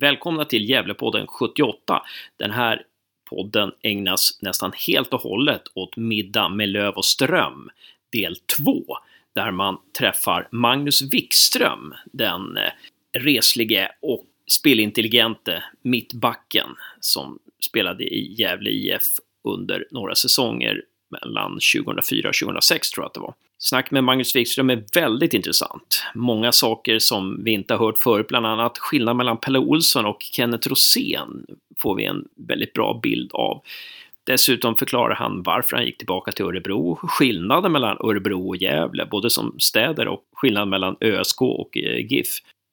Välkomna till Gävlepodden 78. Den här podden ägnas nästan helt och hållet åt middag med löv och ström, del 2, där man träffar Magnus Wikström, den eh, reslige och spelintelligente mittbacken som spelade i Gävle IF under några säsonger mellan 2004 och 2006 tror jag att det var. Snack med Magnus Wikström är väldigt intressant. Många saker som vi inte har hört förut, bland annat skillnaden mellan Pelle Olsson och Kenneth Rosén får vi en väldigt bra bild av. Dessutom förklarar han varför han gick tillbaka till Örebro, skillnaden mellan Örebro och Gävle, både som städer och skillnaden mellan ÖSK och eh, GIF.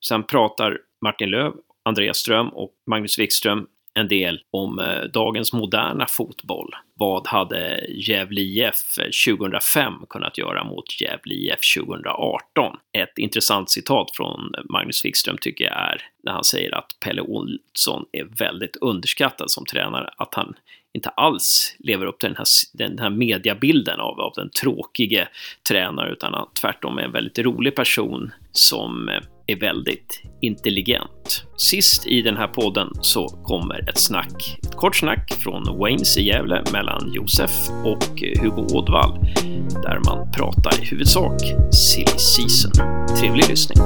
Sen pratar Martin Löv, Andreas Ström och Magnus Wikström en del om eh, dagens moderna fotboll. Vad hade Gävle IF 2005 kunnat göra mot Gävle IF 2018? Ett intressant citat från Magnus Wikström tycker jag är när han säger att Pelle Olsson är väldigt underskattad som tränare, att han inte alls lever upp till den här, den här mediabilden av, av den tråkige tränaren, utan han tvärtom är en väldigt rolig person som eh, är väldigt intelligent. Sist i den här podden så kommer ett snack, ett kort snack från Waynes i Gävle mellan Josef och Hugo Ådvall där man pratar i huvudsak silly season. Trevlig lyssning!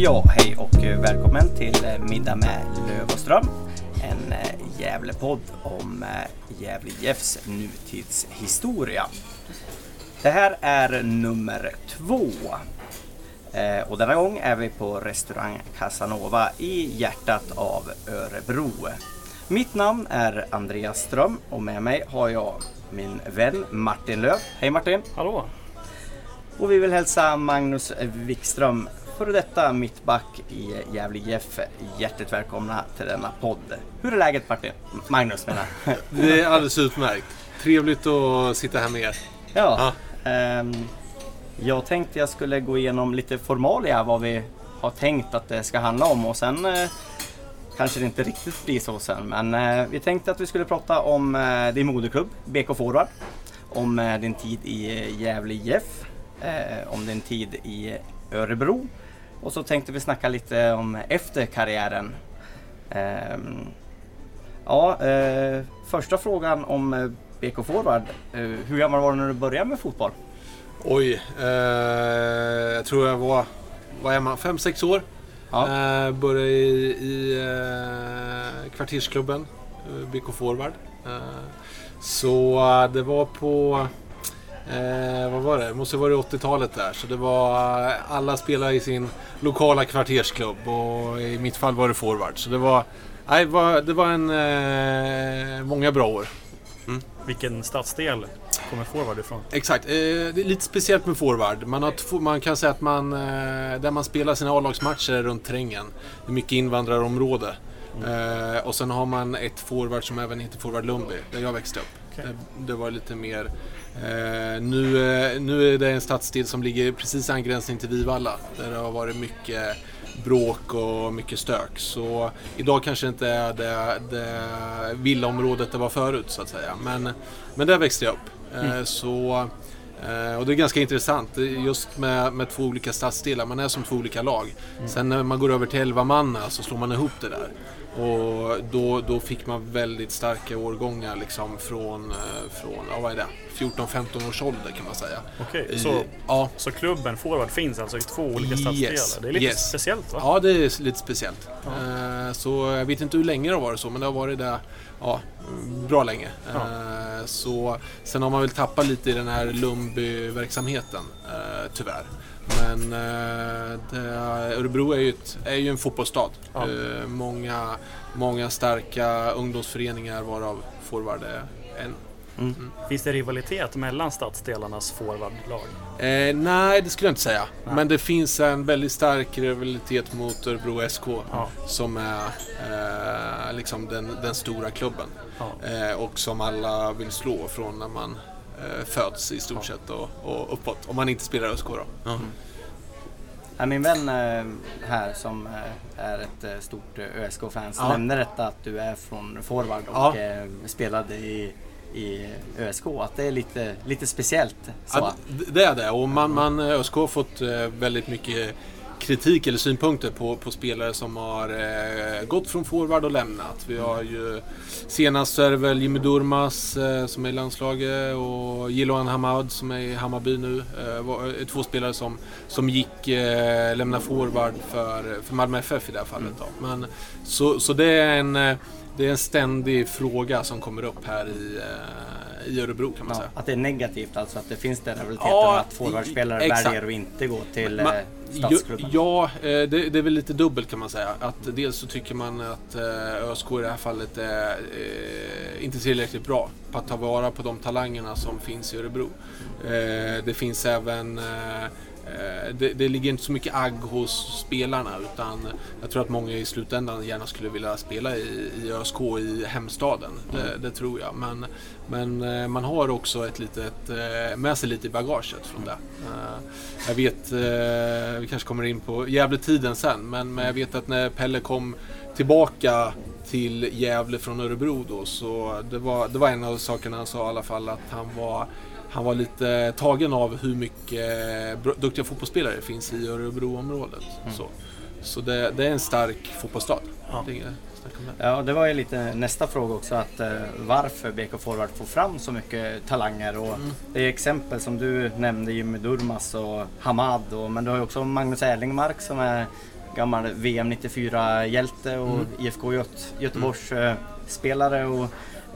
Ja, hej och välkommen till eh, Middag med Löv och Ström. En eh, Gävlepodd om eh, Gävle IFs nutidshistoria. Det här är nummer två. Och denna gång är vi på restaurang Casanova i hjärtat av Örebro. Mitt namn är Andreas Ström och med mig har jag min vän Martin Löv. Hej Martin! Hallå! Och vi vill hälsa Magnus Wikström före detta mittback i Gävle IF. Hjärtligt välkomna till denna podd. Hur är läget Martin? Magnus menar Det är alldeles utmärkt. Trevligt att sitta här med er. Ja. ja. Um, jag tänkte jag skulle gå igenom lite formalia vad vi har tänkt att det ska handla om och sen uh, kanske det inte riktigt blir så sen. Men uh, vi tänkte att vi skulle prata om uh, din moderklubb BK Forward. Om din tid i Gävle IF. om din tid i Örebro och så tänkte vi snacka lite om efter karriären. Ehm, ja, eh, första frågan om eh, BK Forward. Eh, hur gammal var du när du började med fotboll? Oj, eh, jag tror jag var, vad är man, fem sex år. Ja. Eh, började i, i eh, kvartersklubben, BK Forward. så det var på Eh, vad var det? Måste ha varit 80-talet där. Så det var eh, alla spelade i sin lokala kvartersklubb och i mitt fall var det forward. Så det var, nej, det var en, eh, många bra år. Mm. Vilken stadsdel kommer forward ifrån? Exakt, eh, det är lite speciellt med forward. Man, har man kan säga att man, eh, där man spelar sina A-lagsmatcher är runt Trängen. Det är mycket invandrarområde. Mm. Eh, och sen har man ett forward som även heter Forward Lundby, där jag växte upp. Okay. Det, det var lite mer Eh, nu, eh, nu är det en stadsdel som ligger precis i angränsning till Vivalla där det har varit mycket bråk och mycket stök. Så idag kanske inte är det, det villaområdet det var förut så att säga. Men, men där växte jag upp. Eh, mm. Så, och det är ganska intressant just med, med två olika stadsdelar. Man är som två olika lag. Mm. Sen när man går över till 11 manna så slår man ihop det där. Och då, då fick man väldigt starka årgångar liksom från, från ja, vad är det? 14-15 års ålder kan man säga. Okej, okay, så, ja. så klubben Forward finns alltså i två olika stadsdelar? Yes, det är lite yes. speciellt va? Ja, det är lite speciellt. Ja. Uh, så jag vet inte hur länge det har varit så, men det har varit det ja, bra länge. Ja. Uh, så, sen har man väl tappat lite i den här Lundby-verksamheten, tyvärr. Men det, Örebro är ju, ett, är ju en fotbollsstad. Ja. många, många starka ungdomsföreningar varav Forward är en. Mm. Mm. Finns det rivalitet mellan stadsdelarnas forwardlag? Eh, nej, det skulle jag inte säga. Nej. Men det finns en väldigt stark rivalitet mot Örebro SK ja. som är eh, liksom den, den, stora klubben. Ja. Eh, och som alla vill slå från när man eh, föds i stort sett och, och uppåt. Om man inte spelar ÖSK då. Mm. Ja, Min vän eh, här som eh, är ett eh, stort ÖSK-fan Ja. nämnde detta att du är från forward och Ja. spelade i, i ÖSK. Att det är lite, lite speciellt. Så. Ja, det är det och man, man, ÖSK har fått väldigt mycket kritik eller synpunkter på, på spelare som har eh, gått från forward och lämnat. Vi har ju senast så är det väl Jimmy Durmaz eh, som är i landslaget och Jiloan Hamad som är i Hammarby nu. Eh, var, är två spelare som, som gick eh, lämna forward för, för Malmö FF i det här fallet. Då. Men, så, så det är en eh, det är en ständig fråga som kommer upp här i, eh, i Örebro kan man Ja, säga. att det är negativt alltså, att det finns den rivaliteten Ja, att forwardspelare väljer att inte gå till Ma- eh, statsklubben. Ja, eh, det, det är väl lite dubbelt kan man säga. Att dels så tycker man att eh, ÖSK i det här fallet är inte tillräckligt bra på att ta vara på de talangerna som finns i Örebro. Det finns även det, det ligger inte så mycket agg hos spelarna utan jag tror att många i slutändan gärna skulle vilja spela i, i ÖSK i hemstaden. Det, det tror jag. Men, men eh, man har också ett litet, eh, med sig lite i bagaget från det. Eh, Jag vet, eh, vi kanske kommer in på Gävletiden sen, men, men jag vet att när Pelle kom tillbaka till Gävle från Örebro då så det var, det var en av sakerna han sa i alla fall att han var han var lite tagen av hur mycket bra- duktiga fotbollsspelare det finns i Örebroområdet. Så, så det, det är en stark fotbollsstad. Ja. Det. Ja, det var ju lite nästa fråga också att eh, varför BK Forward får fram så mycket talanger och Mm. det är exempel som du nämnde Jimmy Durmaz och Hamad och, men du har ju också Magnus Erlingmark som är gammal VM 94-hjälte och Mm. IFK Göt Göteborgs eh, spelare och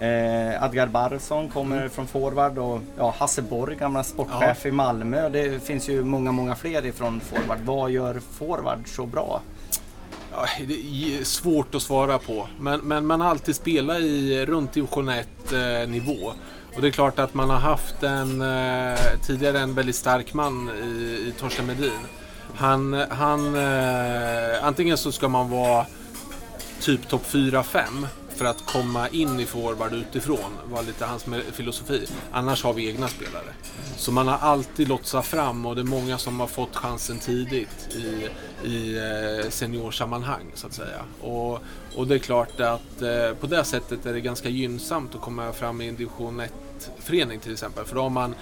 eh, Adgar Barsson kommer Mm. från forward och ja, Hasse Borg, gamla sportchef i Malmö. Det finns ju många, många fler ifrån forward. Vad gör forward så bra? Ja, det är svårt att svara på. Men, men man har alltid spelat i runt division 1 eh, nivå. Och det är klart att man har haft en, eh, tidigare en väldigt stark man i, i Torsten Medin. Han, han, eh, antingen så ska man vara typ topp 4-5 för att komma in i forward utifrån var lite hans filosofi. Annars har vi egna spelare. Så man har alltid lotsat fram och det är många som har fått chansen tidigt i, i eh, seniorsammanhang så att säga. Och, och det är klart att eh, på det sättet är det ganska gynnsamt att komma fram i en division 1-förening till exempel. För då har man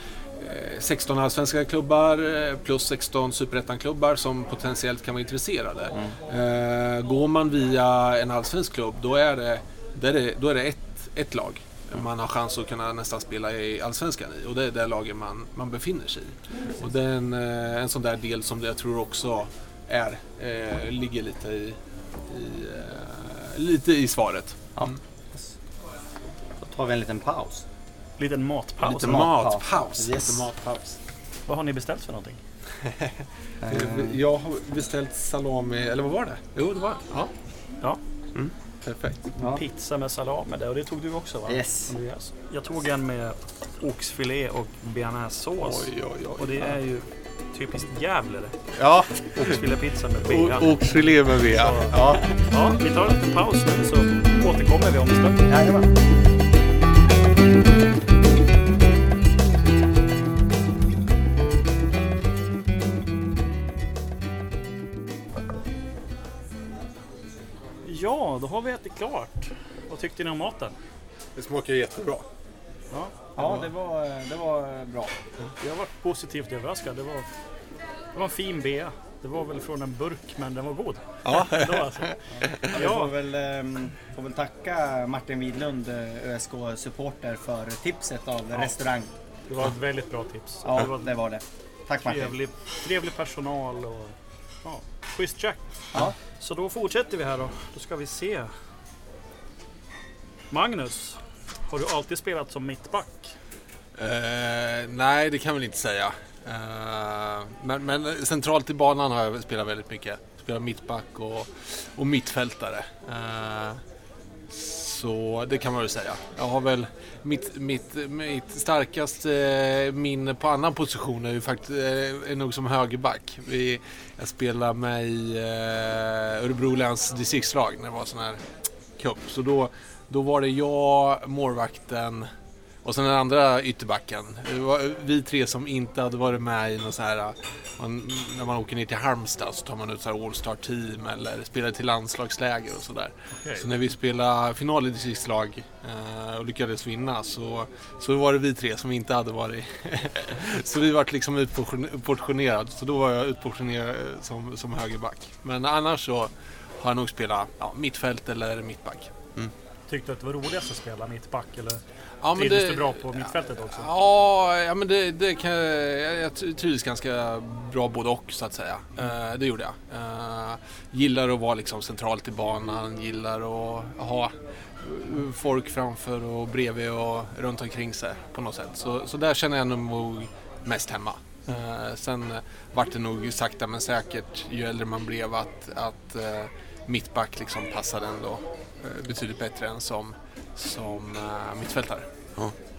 eh, 16 allsvenska klubbar eh, plus 16 superettan-klubbar som potentiellt kan vara intresserade. Eh, Går man via en allsvensk klubb då är det, då är det, då är det ett, ett lag man har chans att kunna nästan spela i Allsvenskan i och det är det laget man, man befinner sig i. Och det är en, eh, en sån där del som jag tror också är, eh, ligger lite i, i, eh, lite i svaret. Ja. Då tar vi en liten paus. Liten matpaus. Lite matpaus. matpaus. Yes. Lite matpaus. Vad har ni beställt för någonting? Jag har beställt salami, eller vad var det? Jo, det var det. Ja. Ja. Perfekt. ja. Pizza med salami där och det tog du också va? Yes. Andreas? Jag tog en med oxfilé och bearnaisesås. Oj, oj, oj. Och det är ju typiskt Gävle det. Ja, Oxfilépizza med bea. gelé med bea. Ja. Ja, vi tar en liten paus nu så återkommer vi om en stund. Jajamän. Ja, då har vi ätit klart. Vad tyckte ni om maten? Det smakar jättebra. Ja, Ja, det var, det var bra. jag varit positivt överraskad. Det var, det var en fin bea. Det var väl från en burk, men den var god. Ja. Då alltså. Vi får Ja, väl, ehm, får väl tacka Martin Widlund, eh, ÖSK-supporter, för tipset av Ja. restaurang. det var ett väldigt bra tips. Ja, det var det var det. Tack Martin. trevlig, trevlig personal och ja, schysst Jack. Ja. Så då fortsätter vi här då. Då ska vi se. Magnus, har du alltid spelat som mittback? Eh, nej, det kan jag väl inte säga. Eh, men, men centralt i banan har jag spelat väldigt mycket. Spelat mittback och, och mittfältare. Eh, så det kan man väl säga. Jag har väl mitt, mitt, mitt starkaste eh, minne på annan position är ju faktiskt eh, är nog som högerback. Vi, jag spelade med eh, i Örebro läns distriktslag när det var sån här cup. Så då, då var det jag, målvakten och sen den andra ytterbacken. Det var vi tre som inte hade varit med i någon så här... Man, när man åker ner till Halmstad så tar man ut så här All-Star Team eller spelar till landslagsläger och sådär. Okej. Så när vi spelade final i distriktslag eh, och lyckades vinna så, så var det vi tre som inte hade varit... så vi vart liksom utportion- utportionerade. Så då var jag utportionerad som, som högerback. Men annars så har jag nog spelat ja, mittfält eller mittback. Tyckte du att det var roligast att spela mittback eller Ja, trivdes du bra på mittfältet också? Ja, ja men det, det kan jag, jag trivs ganska bra både och så att säga. Eh, det gjorde jag. Eh, gillar att vara liksom centralt i banan, gillar att ha eh, folk framför och bredvid och runt omkring sig på något sätt. Så, så där känner jag nog mest hemma. Eh, sen vart det nog sakta men säkert ju äldre man blev att, att mittback liksom passade ändå betydligt bättre än som, som eh, mittfältare.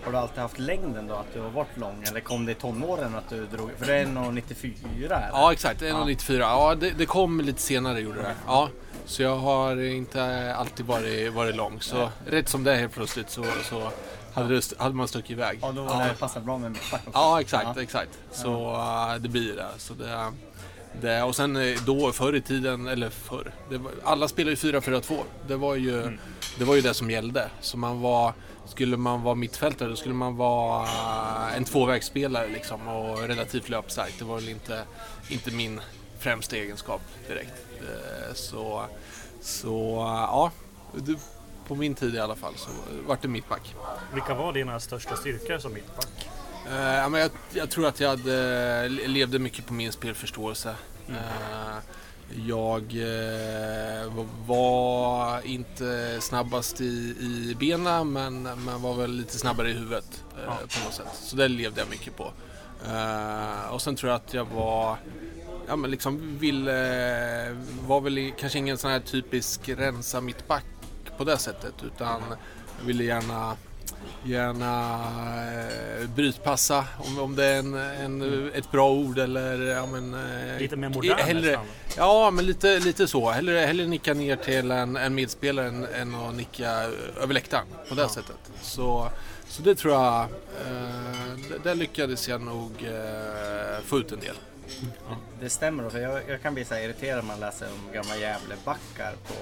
Har du alltid haft längden då, att du har varit lång? Eller kom det i tonåren att du drog? För det är nog 94 eller? Ja exakt, 1,94. Ja, det, det kom lite senare gjorde det. Ja, så jag har inte alltid varit, varit lång. Så rätt som det är helt plötsligt så, så hade, det, hade man stuckit iväg. Ja, då var det passat bra med mittback också. Ja, exakt, Ja. exakt. Så äh, det blir det. Så det, det. Och sen eh, då förr i tiden, eller förr, var, alla spelade ju 4-4-2. Det var ju, Mm. det var ju det som gällde. Så man var, skulle man vara mittfältare då skulle man vara äh, en tvåvägsspelare liksom och relativt löpstark. Det var väl inte, inte min främsta egenskap direkt. Eh, Så, så ja, det, på min tid i alla fall så vart det mittback. Vilka var dina största styrkor som mittback? Ja, men jag, jag tror att jag hade, levde mycket på min spelförståelse. Eh, jag eh, var- inte snabbast i, i benen men, men var väl lite snabbare i huvudet Ja. på något sätt. Så det levde jag mycket på. Och sen tror jag att jag var Ja men liksom ville, var väl kanske ingen sån här typisk rensa mittback på det sättet utan jag ville gärna Gärna eh, brytpassa om, om det är en, en, ett bra ord eller ja, men, eh, Lite mer modern hellre, nästan. Ja men lite, lite så. Hellre, hellre nicka ner till en, en medspelare än, än att nicka över läktaren på det Ja. sättet. Så, så det tror jag, eh, där lyckades jag nog eh, få ut en del. Det stämmer för jag, jag kan bli så irriterad när man läser om gamla Gävlebackar på,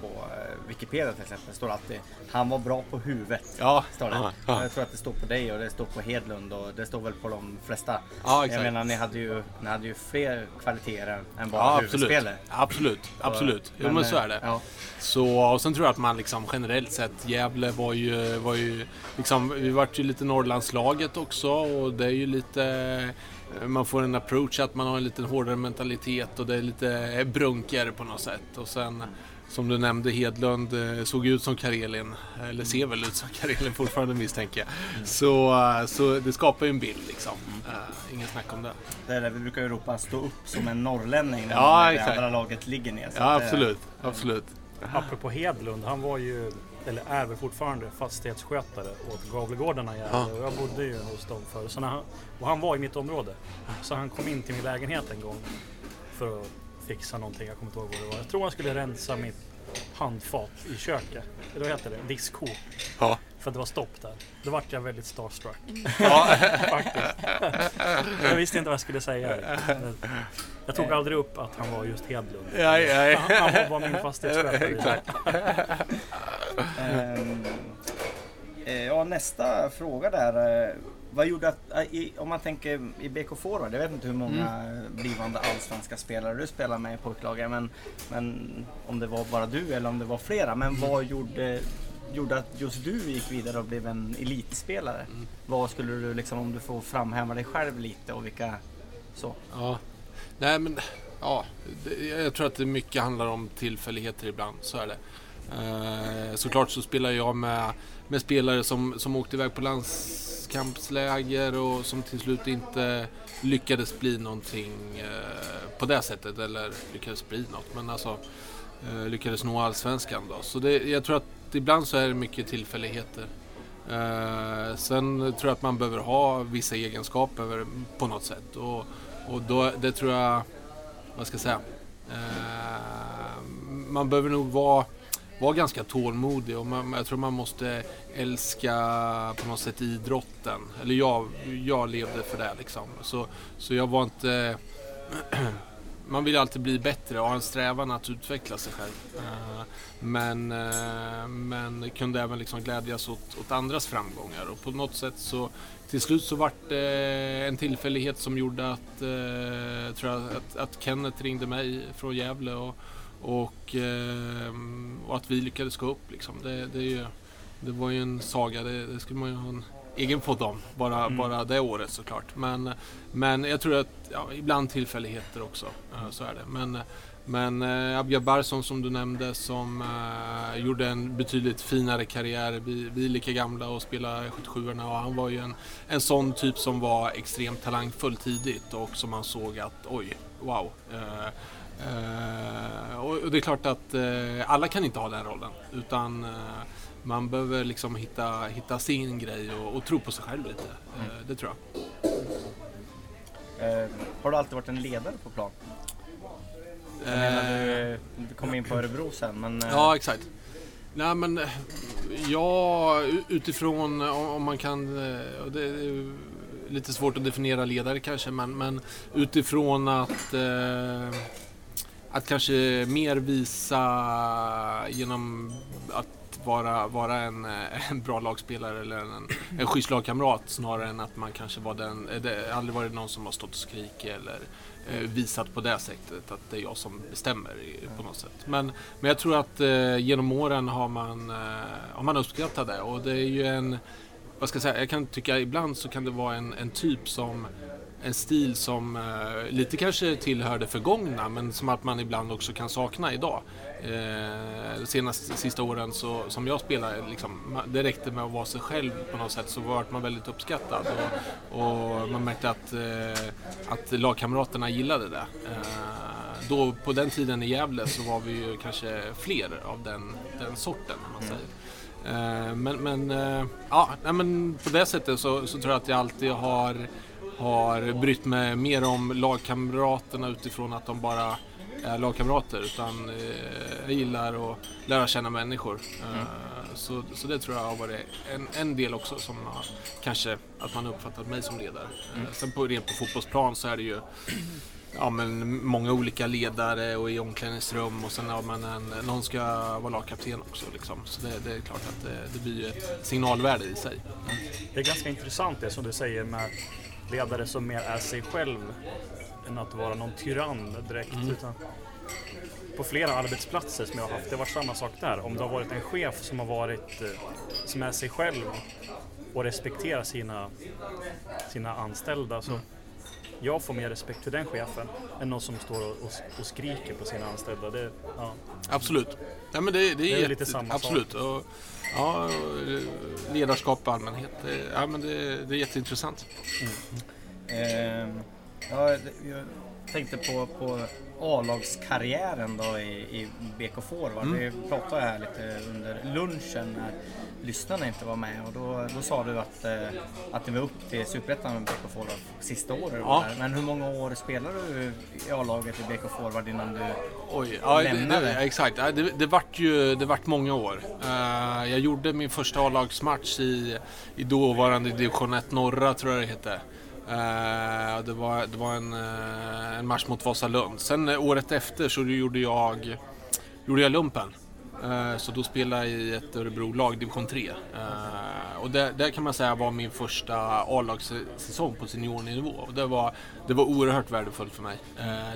på eh, Wikipedia till exempel. Det står alltid Han var bra på huvudet. Ja, Står det. ja, ja. Jag tror att det står på dig och det står på Hedlund och det står väl på de flesta. Ja, exakt. jag menar ni hade ju, ni hade ju fler kvaliteter än bara Ja, absolut. huvudspelare. Absolut, absolut. Jo men så är det. Ja, Så, och sen tror jag att man liksom generellt sett, Gävle var ju, var ju liksom, vi vart ju lite Norrlandslaget också och det är ju lite, man får en approach att man har en lite hårdare mentalitet och det är lite brunkigare på något sätt. Och sen som du nämnde, Hedlund eh, såg ut som Karelin, eller ser väl ut som Karelin fortfarande misstänker jag. Så, eh, så det skapar ju en bild liksom. Uh, ingen snack om det. det är det vi brukar ju ropa stå upp som en norrlänning när Ja, det andra laget ligger ner. Så Ja eh, absolut, absolut. Apropå Hedlund, han var ju, eller är väl fortfarande, fastighetsskötare åt Gavlegårdarna i Gävle. Och jag bodde ju hos dem förr. Så han, och han var i mitt område. Så han kom in till min lägenhet en gång för att fixa någonting. Jag kommer inte ihåg vad det var. Jag tror han skulle rensa mitt handfat i köket. Eller vad heter det? Diskho. Ja. För att det var stopp där. Då vart jag väldigt starstruck. Ja. Faktiskt. Jag visste inte vad jag skulle säga. Jag tog aldrig upp att han var just Hedlund. Ja, ja, ja. Han, han var min fastighetsskötare. Exakt. Ehm, eh, ja, nästa fråga där. eh, Vad gjorde att, eh, om man tänker i BK Forward, jag vet inte hur många Mm. blivande allsvenska spelare du spelar med i pojklaget, men, men om det var bara du eller om det var flera. Men Mm. vad gjorde, gjorde att just du gick vidare och blev en elitspelare? Mm. Vad skulle du liksom, om du får framhäva dig själv lite och vilka så? Ja. Nej men, ja. Jag tror att det mycket handlar om tillfälligheter ibland. Så är det. Eh, såklart så spelar jag med, med spelare som, som åkte iväg på landskampsläger och som till slut inte lyckades bli någonting eh, på det sättet. Eller lyckades bli något. Men alltså eh, lyckades nå allsvenskan då. Så det, jag tror att ibland så är det mycket tillfälligheter. Eh, sen tror jag att man behöver ha vissa egenskaper på något sätt. Och, och då, det tror jag, vad ska jag säga, eh, man behöver nog vara vara ganska tålmodig och man, jag tror man måste älska på något sätt idrotten. Eller jag, jag levde för det liksom. Så, så jag var inte... man vill alltid bli bättre och ha en strävan att utveckla sig själv. Eh, men, eh, men kunde även liksom glädjas åt, åt andras framgångar och på något sätt så till slut så vart det en tillfällighet som gjorde att, eh, tror jag, att, att Kenneth ringde mig från Gävle och, och, och att vi lyckades gå upp. Liksom. Det, det, är ju, det var ju en saga, det, det skulle man ju ha en egen podd om, bara, mm. bara det året såklart. Men, men jag tror att ja, ibland tillfälligheter också, uh, så är det. Men, men eh, Abgar Barsson som du nämnde som eh, gjorde en betydligt finare karriär. Vi, vi är lika gamla och spelar 77orna och han var ju en, en sån typ som var extremt talangfull tidigt och som man såg att oj, wow. Eh, eh och det är klart att eh, alla kan inte ha den rollen utan eh, man behöver liksom hitta, hitta sin grej och, och tro på sig själv lite. Mm. det tror jag. har du alltid varit en ledare på plan? Jag menar, du, eh, du kom in på Örebro sen men... Eh, ja, exakt. Nej men, ja utifrån om man kan... Det är lite svårt att definiera ledare kanske men, men utifrån att... Eh, att kanske mer visa genom att vara, vara en, eh, en bra lagspelare eller en, en schysst lagkamrat snarare än att man kanske var den... Eh, det aldrig varit någon som har stått och skrikit eller Eh, visat på det sättet att det är jag som bestämmer på något sätt. Men, men jag tror att eh, genom åren har man, eh, har man uppskattat det och det är ju en, vad ska jag säga, jag kan tycka ibland så kan det vara en, en typ som en stil som eh, lite kanske tillhör det förgångna men som att man ibland också kan sakna idag. Eh, de senaste sista åren så, som jag spelar, liksom, det räckte med att vara sig själv på något sätt så var man väldigt uppskattad och, och man märkte att, eh, att lagkamraterna gillade det. Eh, då på den tiden i Gävle så var vi ju kanske fler av den, den sorten man säger. Eh, men, men, ja, men på det sättet så, så tror jag att jag alltid har har brytt mig mer om lagkamraterna utifrån att de bara är lagkamrater utan eh, jag gillar att lära känna människor. Mm. så, så det tror jag har varit en, en del också som har, kanske att man uppfattat mig som ledare. Mm. sen på, rent på fotbollsplan så är det ju ja, men många olika ledare och i omklädningsrum och sen har man en, någon ska vara lagkapten också. Liksom. Så det, det, är klart att det, det blir ett signalvärde i sig. Mm. Det är ganska intressant det som du säger med ledare som mer är sig själv än att vara någon tyrann direkt. Mm. Utan på flera arbetsplatser som jag har haft, det har varit samma sak där. Om det har varit en chef som har varit, eh, som är sig själv och respekterar sina, sina anställda så mm. jag får mer respekt för den chefen än någon som står och, och, och skriker på sina anställda. Det, ja. Absolut. Ja, men det, det är, det är jätte, lite samma absolut. sak. Och, ja, ledarskap i allmänhet. Ja, men det, det är jätteintressant. Mm. Eh, ja, jag tänkte på, på A-lagskarriären då i, i BK Forward. Mm. Vi pratade här lite under lunchen när lyssnarna inte var med och då, då sa du att, eh, att det var upp till Superettan med BK Forward sista året. Ja. Men hur många år spelade du i A-laget i BK Forward innan du Oj, ja, lämnade? Det, det, exakt, det, det vart ju det vart många år. Uh, jag gjorde min första A-lagsmatch i, i dåvarande division 1 norra tror jag det hette. Eh, det var, det var en, eh, en match mot Vasalund. Sen eh, året efter så gjorde jag, gjorde jag lumpen. Så då spelade jag i ett Örebro-lag, division 3. Och det, det, kan man säga var min första A-lagssäsong på seniornivå. Det var, det var oerhört värdefullt för mig.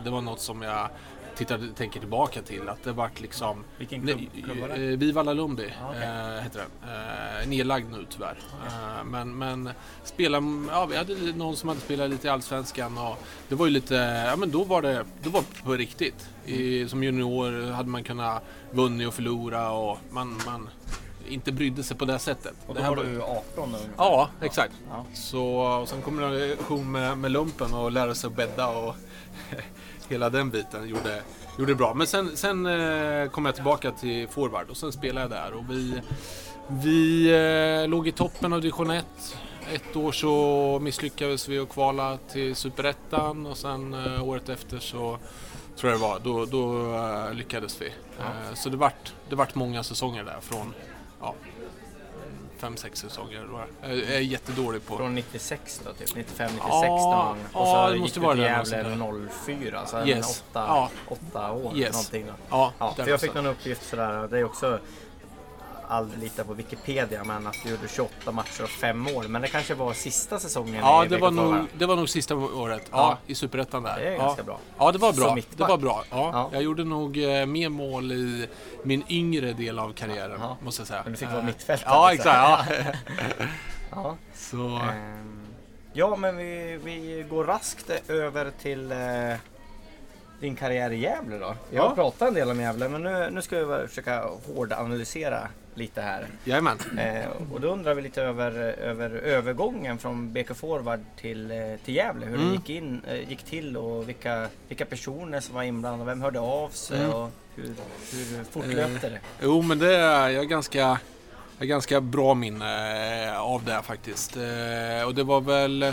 Det var något som jag tittar, tänker tillbaka till. Att det vart liksom... Vilken klubb, klubb var det? Eh, Viva La Lumbi ah, okay. äh, heter den. Äh, nedlagd nu tyvärr. Äh, men, men spela, ja, vi hade någon som hade spelat lite i Allsvenskan och det var ju lite, ja men då var det, då var det på riktigt. I, mm. som junior hade man kunnat vunnit och förlora och man, man inte brydde sig på det sättet. Och då var, var du 18 ungefär? Ja, exakt. Ja. Så, och sen kombination med, med lumpen och lära sig att bädda och hela den biten gjorde, gjorde bra. Men sen, sen eh, kom jag tillbaka till forward och sen spelade jag där. Och vi vi eh, låg i toppen av division 1. Ett år så misslyckades vi att kvala till superettan och sen eh, året efter så tror jag det var. Då, då lyckades vi. Eh, så det vart, det vart många säsonger där från ja, fem, sex säsonger. Jag är jättedålig på... Från 96 då, typ 95, 96 Ja, någon. Och ja, så det gick du till Gävle 04, så Yes. åtta, Ja. åtta år Yes. någonting då. Ja, Ja, för jag fick någon uppgift sådär, det är också aldrig lita på Wikipedia, men att du gjorde 28 matcher och 5 år. Men det kanske var sista säsongen Ja, i det var, nog, det var nog sista året. Ja, Ja. i Superettan där. Det är ja. ganska bra. Ja, det var bra. Det var bra. Ja, Ja. Jag gjorde nog eh, mer mål i min yngre del av karriären, måste jag säga. Men du fick Eh, vara mittfältare, Ja, liksom. exakt. Ja. Ja. Så, Ehm, ja, men vi, vi går raskt över till eh, din karriär i Gävle då. Vi har Ja. pratat en del om Gävle, men nu, nu ska vi försöka hårdanalysera lite här. jajamän. Eh, och då undrar vi lite över, över övergången från BK Forward till, eh, till Gävle. Hur Mm. det gick, in, eh, gick till och vilka, vilka personer som var inblandade. Vem hörde av sig Mm. och hur, hur fortlöpte det? Jo, men det är jag ganska, jag ganska bra minne eh, av det faktiskt. Eh, Och det var väl,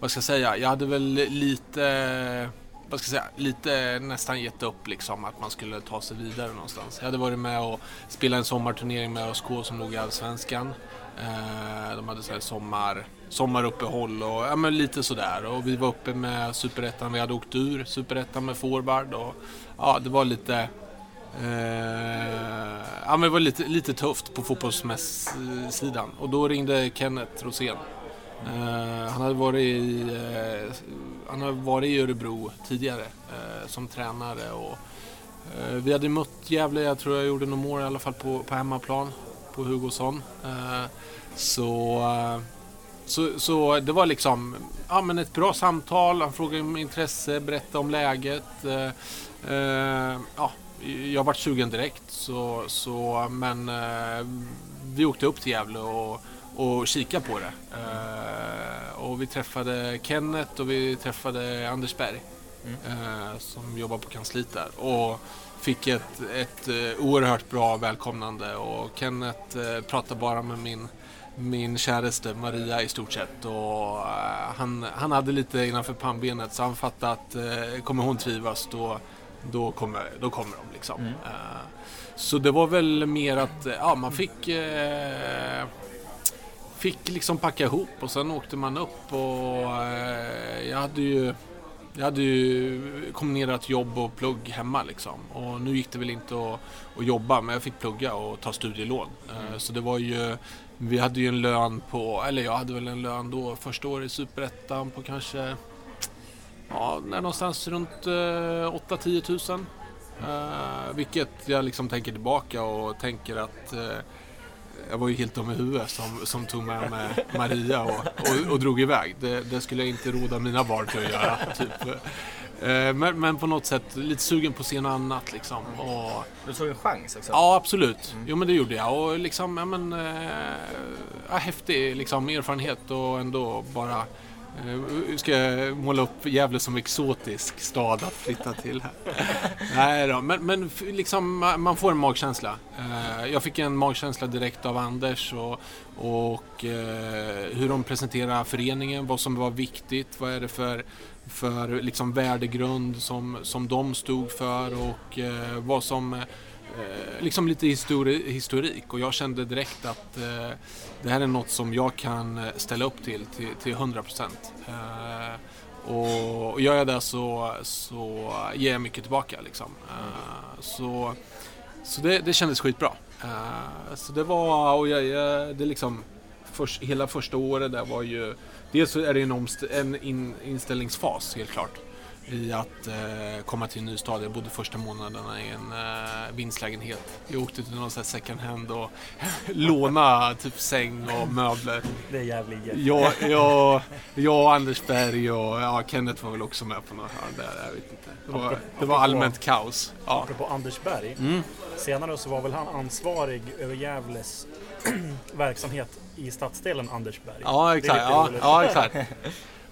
vad ska jag säga, jag hade väl lite, vad ska jag säga, lite nästan gett upp liksom att man skulle ta sig vidare någonstans. Jag hade varit med och spelat en sommarturnering med ÖSK som låg i Allsvenskan. Eh, de hade så här sommar, sommaruppehåll och ja, men lite sådär. Och vi var uppe med Superettan, vi hade åkt ur Superettan med forward och ja, det var lite Eh, ja, men det var lite, lite tufft på fotbollssidan. och då ringde Kenneth Rosén. Eh, han, hade varit i, eh, han har varit i Örebro tidigare eh, som tränare och eh, vi hade mött Gävle, jag tror jag gjorde några mål i alla fall på, på hemmaplan på Hugosson. Eh, så, eh, så, så det var liksom ja, men ett bra samtal, han frågade om intresse, berättade om läget. Eh, eh, ja, jag vart sugen direkt, så, så, men eh, vi åkte upp till Gävle och, och kikade på det. Eh, och vi träffade Kenneth och vi träffade Anders Berg eh, som jobbar på kansliet där. Och fick ett, ett eh, oerhört bra välkomnande och Kenneth pratade bara med min min käraste Maria i stort sett och han, han hade lite innanför pannbenet så han fattade att kommer hon trivas då, då, kommer, då kommer de liksom. Mm. Så det var väl mer att ja, man fick eh, fick liksom packa ihop och sen åkte man upp och eh, jag hade ju jag hade ju kombinerat jobb och plugg hemma liksom. Och nu gick det väl inte att, att jobba men jag fick plugga och ta studielån. Eh, Så det var ju Vi hade ju en lön på, eller jag hade väl en lön då första året i Superettan på kanske Ja, någonstans runt eh, 8-10 tusen. Eh, vilket jag liksom tänker tillbaka och tänker att eh, jag var ju helt dum i huvudet som, som tog med mig Maria och, och, och drog iväg. Det, det skulle jag inte råda mina barn till att göra. Typ. Eh, men, men på något sätt lite sugen på att se något annat liksom. Och, Du såg en chans också? Ja, absolut. Jo, men det gjorde jag. Och liksom, ja men... Ja, häftig liksom, erfarenhet och ändå bara... Eh, ska jag måla upp Gävle som exotisk stad att flytta till här? Nej då, men, men liksom ma- man får en magkänsla. Eh, jag fick en magkänsla direkt av Anders och, och eh, hur de presenterar föreningen, vad som var viktigt, vad är det för, för liksom värdegrund som, som de stod för och vad som liksom lite histori- historik och jag kände direkt att det här är något som jag kan eh, ställa upp till till, till 100 procent. Eh, och, gör jag det så, så ger jag mycket tillbaka liksom. Eh, så så det, det kändes skitbra. Så det var, och jag, jag, det liksom, först, hela första året där var ju, dels så är det en, omst- en in, inställningsfas helt klart. I att eh, komma till en ny stad. Jag bodde första månaderna i en eh, vindslägenhet. Jag åkte till någon sån här second hand och låna typ säng och möbler. Det är jävligt gött. Jag, jag, jag och Anders Berg och ja, Kenneth var väl också med på något hörn där. Jag vet inte. Det var, det var allmänt kaos. Ja. Apropå Anders Berg. Mm. Senare så var väl han ansvarig över Gävles verksamhet i stadsdelen Andersberg. Ja, exakt. Ja, ja, exakt.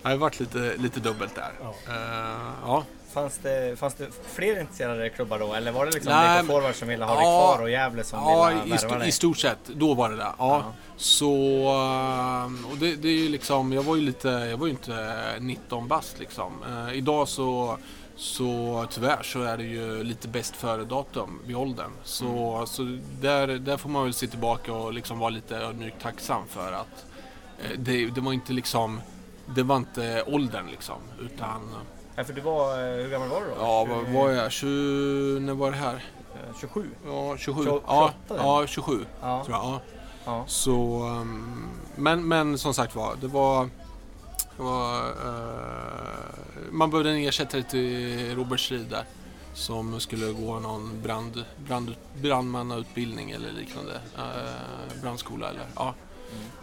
Det har varit lite, lite dubbelt där. Ja. Eh, ja. Fanns det, fanns det fler intresserade klubbar då? Eller var det liksom Nej, BK Forward som ville ha ja, dig kvar och Gävle som ja ville i, värva sto- dig? i stort sett. Då var det det. Ja. Ja. Så, eh, och det, det är ju liksom, jag var ju lite, jag var ju inte 19 bast liksom. Eh, idag så, Så tyvärr så är det ju lite bäst före-datum vid åldern. Så, så där, där får man väl se tillbaka och liksom vara lite ödmjukt tacksam för att eh, det, det var inte liksom det var inte åldern liksom utan Ja, för du var, eh, hur gammal var du då? ja vad var jag? 20, när var det här? Eh, 27? Ja 27. 28 Ja, ja 27 Ja. tror jag. Ja. ja. Så, um, men, men som sagt var, det var... Det var eh, man behövde en ersättare till Robert Strid där. Som skulle gå någon brand, brand, brandmannautbildning eller liknande. Uh, brandskola eller ja.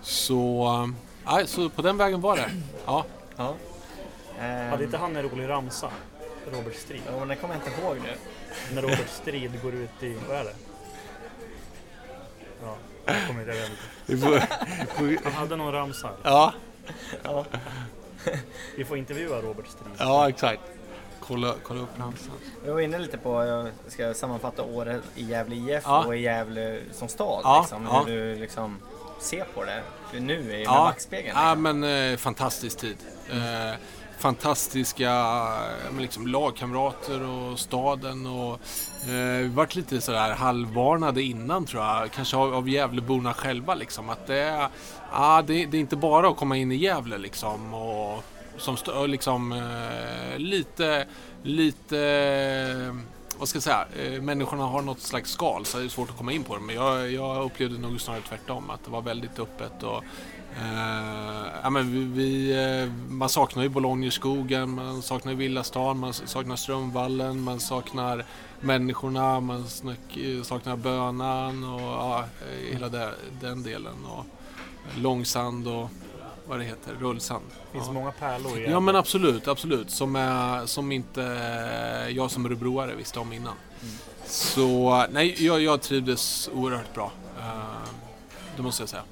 Så, nej, så på den vägen var det. Ja. ja. Hade inte Ehm, han en rolig ramsa? Robert Strid. Ja, men det kommer jag inte ihåg nu. När Robert Strid går ut i, vad är det? Ja, jag kommer inte ihåg. Han hade någon ramsa. ja, Ja. Vi får intervjua Robert Strid. ja, exakt. Kolla, kolla upp ramsan. Vi var inne lite på, jag ska sammanfatta året i Gävle IF Ja. och i Gävle som stad. Ja, liksom, ja. Hur du liksom ser på det nu i med Ja. backspegeln. Ja, liksom. men eh, fantastisk tid. Eh, fantastiska eh, men liksom, lagkamrater och staden och eh, vi varit lite sådär halvvarnade innan tror jag. Kanske av, av Gävleborna själva liksom. Att det, är- ja, det, det är inte bara att komma in i Gävle liksom och som liksom eh, lite, lite vad ska jag säga, eh, människorna har något slags skal så det är svårt att komma in på det. Men jag, jag upplevde nog snarare tvärtom, att det var väldigt öppet och eh, ja, men vi, vi, eh, man saknar ju Bologneskogen, man saknar Villastan, man saknar Strömvallen, man saknar människorna, man eh, saknar bönan och ja, eh, hela det, den delen. Och Långsand och vad det heter, Rullsand. Det finns Ja. många pärlor i Ja men absolut, absolut. Som, är, som inte jag som örebroare visste om innan. Så nej, jag, jag trivdes oerhört bra. Eh, det måste jag säga.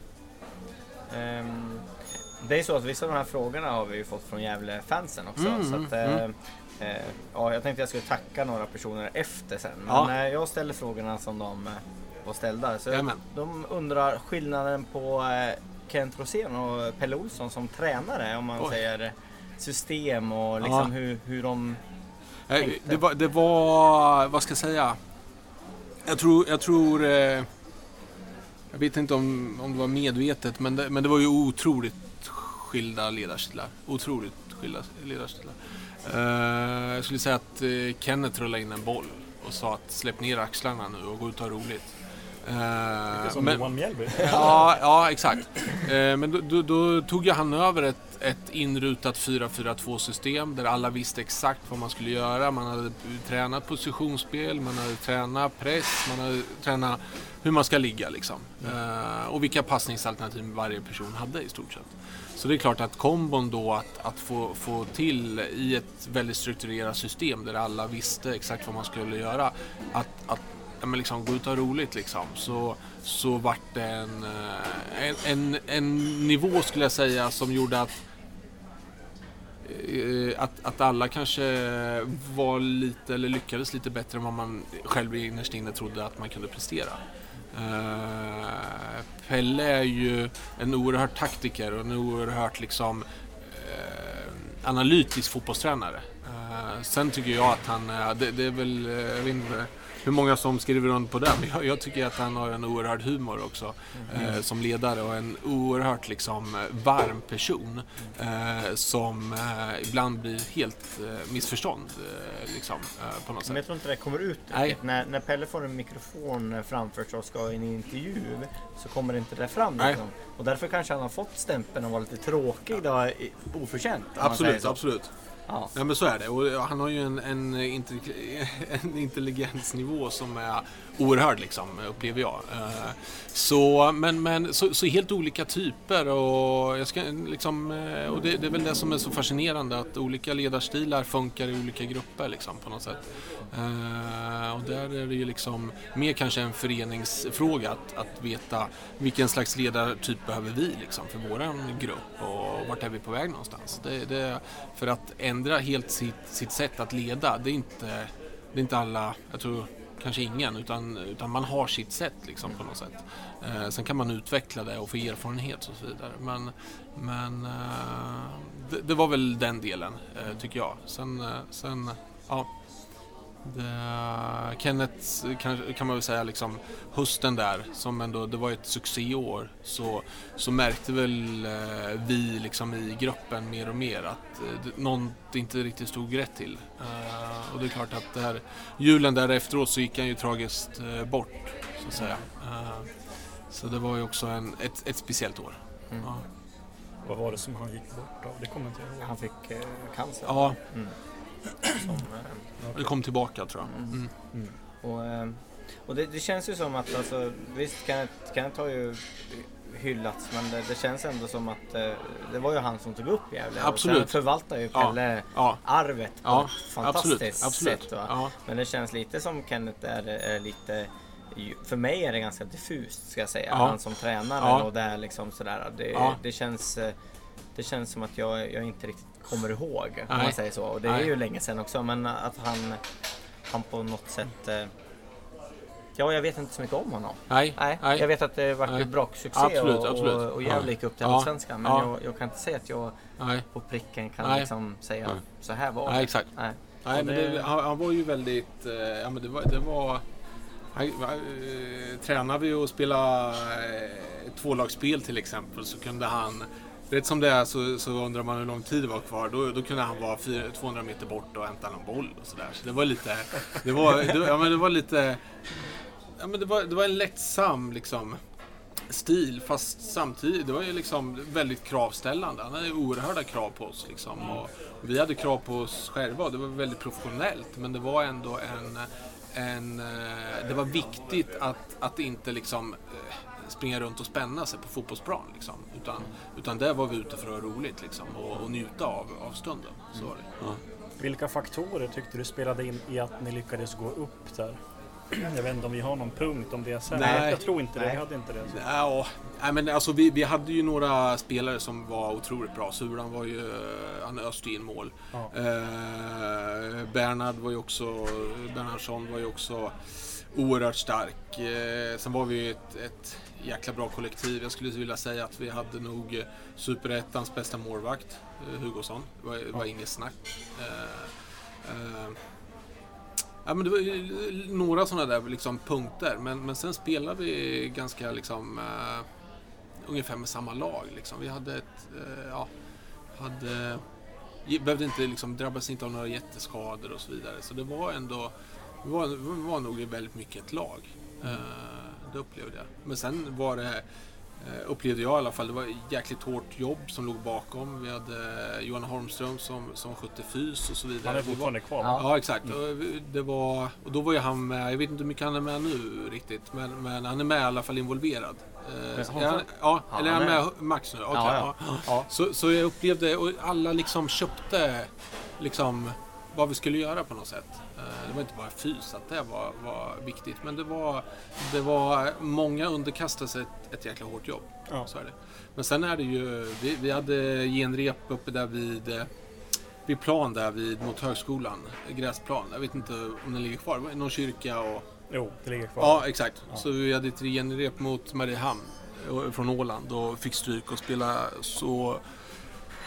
Ehm, det är så att vissa av de här frågorna har vi ju fått från Gävle-fansen också. Mm, så att, mm, eh, eh, ja, jag tänkte jag skulle tacka några personer efter sen. Men Ja. eh, jag ställer frågorna som de eh, var ställda. Så de undrar skillnaden på eh, Kent Rosén och Pelle Olsson som tränare. Om man Oj. säger system och liksom Ja. hur, hur de... Eh, Tänkte. Det var, det var, vad ska jag säga? Jag tror, jag tror eh, jag vet inte om, om det var medvetet, men det, men det var ju otroligt skilda ledarstilar. Otroligt skilda ledarstilar. Eh, jag skulle säga att eh, Kenneth rullade in en boll och sa att släpp ner axlarna nu och gå ut och ha roligt. Eh, Som men- Johan Mjällby. Ja, ja exakt. Eh, men då, då, då tog ju han över ett, ett inrutat 4-4-2 system där alla visste exakt vad man skulle göra. Man hade tränat positionsspel, man hade tränat press, man hade tränat hur man ska ligga liksom. Eh, och vilka passningsalternativ varje person hade i stort sett. Så det är klart att kombon då att, att få, få till i ett väldigt strukturerat system där alla visste exakt vad man skulle göra. Att, att ja, men liksom, gå ut och ha roligt liksom. Så, så vart det en, eh, en, en, en nivå skulle jag säga som gjorde att eh, att, att alla kanske var lite, eller lyckades lite bättre än vad man själv innerst inne trodde att man kunde prestera. Eh, Pelle är ju en oerhört taktiker och en oerhört liksom analytisk fotbollstränare. Sen tycker jag att han, det, det är väl, jag vet inte hur många som skriver runt på det, men jag, jag tycker att han har en oerhörd humor också eh, som ledare och en oerhört liksom eh, varm person eh, som eh, ibland blir helt eh, missförstånd eh, liksom, på något Men jag sätt. tror inte det kommer ut Nej. När, när Pelle får en mikrofon framför sig och ska i en intervju så kommer det inte det fram. Liksom. Och därför kanske han har fått stämpeln att vara lite tråkig då, i- oförtjänt. Absolut, absolut. Ja. Ja men så är det och han har ju en, en, en intelligensnivå som är oerhörd liksom, upplever jag. Eh, så, men, men så, så helt olika typer och, jag ska, liksom, eh, och det, det är väl det som är så fascinerande att olika ledarstilar funkar i olika grupper liksom, på något sätt. Eh, och där är det ju liksom mer kanske en föreningsfråga att, att veta vilken slags ledartyp behöver vi liksom, för vår grupp och vart är vi på väg någonstans. Det, det, för att ändra helt sitt, sitt sätt att leda, det är inte, det är inte alla, jag tror kanske ingen, utan, utan man har sitt sätt liksom på något sätt. Eh, sen kan man utveckla det och få erfarenhet och så vidare. Men, men eh, det, det var väl den delen, eh, tycker jag. Sen, eh, sen ja. Det, Kenneth kan, kan man väl säga liksom hösten där som ändå, det var ett succéår så, så märkte väl eh, vi liksom i gruppen mer och mer att eh, något inte riktigt stod rätt till. Eh, och det är klart att det här julen där efteråt så gick han ju tragiskt eh, bort så att säga. Så det var ju också en, ett, ett speciellt år. Mm. Ja. Vad var det som han gick bort av? Det kommer inte jag ihåg. Han fick eh, cancer. ja, Mm. Som, eh, det kom tillbaka tror jag. Mm. Mm. Och, eh, och det, det känns ju som att, alltså, visst Kenneth, Kenneth har ju hyllats men det, det känns ändå som att eh, det var ju han som tog upp Gävle. Och Absolut. sen förvaltar ju Ja. Pelle Ja, arvet på ja ett fantastiskt absolut. sätt. Ja. Men det känns lite som Kenneth är, är lite för mig är det ganska diffust ska jag säga. Ja. Han som tränare Ja. och det är liksom sådär. Det, Ja. det, känns, eh, det känns som att jag, jag inte riktigt kommer ihåg om Nej. man säger så. Och det är Nej. ju länge sedan också men att han, han på något sätt eh, Ja, jag vet inte så mycket om honom. Nej, Nej, nej. jag vet att det Nej. ett braksuccé Absolut, och, absolut. och, och Gävle gick upp till. Allsvenskan. Men Ja. jag, jag kan inte säga att jag nej. på pricken kan Nej. liksom säga Nej. så här var Nej, det. exakt. Nej. Nej, men det- han, han var ju väldigt... Eh, ja, men det var... Det var han, eh, tränade vi och spela eh, tvålagsspel till exempel så kunde han... Rätt som det är så, så undrar man hur lång tid det var kvar. Då, då kunde han vara 400, 200 meter bort och hämta någon boll och sådär. Så det var lite... Det var, det, ja, men det var lite... Ja, men det, var, det var en lättsam liksom, stil fast samtidigt, det var ju liksom väldigt kravställande. Han hade oerhörda krav på oss. Liksom, och, och vi hade krav på oss själva och det var väldigt professionellt. Men det var ändå en... en eh, det var viktigt att, att inte liksom springa runt och spänna sig på fotbollsplan. Liksom, utan, utan där var vi ute för att ha roligt liksom, och, och njuta av, av stunden. Så var det. Ja. Vilka faktorer tyckte du spelade in i att ni lyckades gå upp där? Jag vet inte om vi har någon punkt om det sen. Nej. Jag tror inte det. Nej. Vi hade inte det. Ja, nej, men alltså vi, vi hade ju några spelare som var otroligt bra. Suran var ju, eh, han öste in mål. Ja. Eh, Bernhard var ju också, Bernhardsson var ju också oerhört stark. Eh, sen var vi ju ett, ett jäkla bra kollektiv. Jag skulle vilja säga att vi hade nog eh, Superettans bästa målvakt, eh, Hugosson. Det var, var inget snack. Eh, Ja, men det var några sådana där liksom punkter, men, men sen spelade vi ganska liksom eh, ungefär med samma lag. Liksom. Vi hade ett, eh, ja, hade, behövde inte liksom, drabbas inte av några jätteskador och så vidare. Så det var ändå, vi var, var nog väldigt mycket ett lag. Eh, det upplevde jag. Men sen var det, eh, upplevde jag i alla fall, det var ett jäkligt hårt jobb som låg bakom. Vi hade Johan Holmström som, som skötte fys och så vidare. Han är fortfarande kvar. Ja. Ja, exakt. Och Det var, och då var ju han med, jag vet inte hur mycket han är med nu riktigt, men, men han är med i alla fall involverad. Eh, han, ja, Ja, eller är han han är- med Max nu? Ja, ja. ja. Ja. Så, så jag upplevde, och alla liksom köpte liksom vad vi skulle göra på något sätt. Eh, Det var inte bara fys, att det var, var viktigt, men det var, det var många underkastade sig ett, ett jäkla hårt jobb. Ja. Så är det. Men sen är det ju, vi, vi hade genrep uppe där vid, eh, vid plan där vid, mot högskolan, gräsplan. Jag vet inte om den ligger kvar, någon kyrka och... Jo, det ligger kvar. Ja, exakt. Så vi hade ett genrep mot Mariehamn eh, från Åland och fick stryk och spela så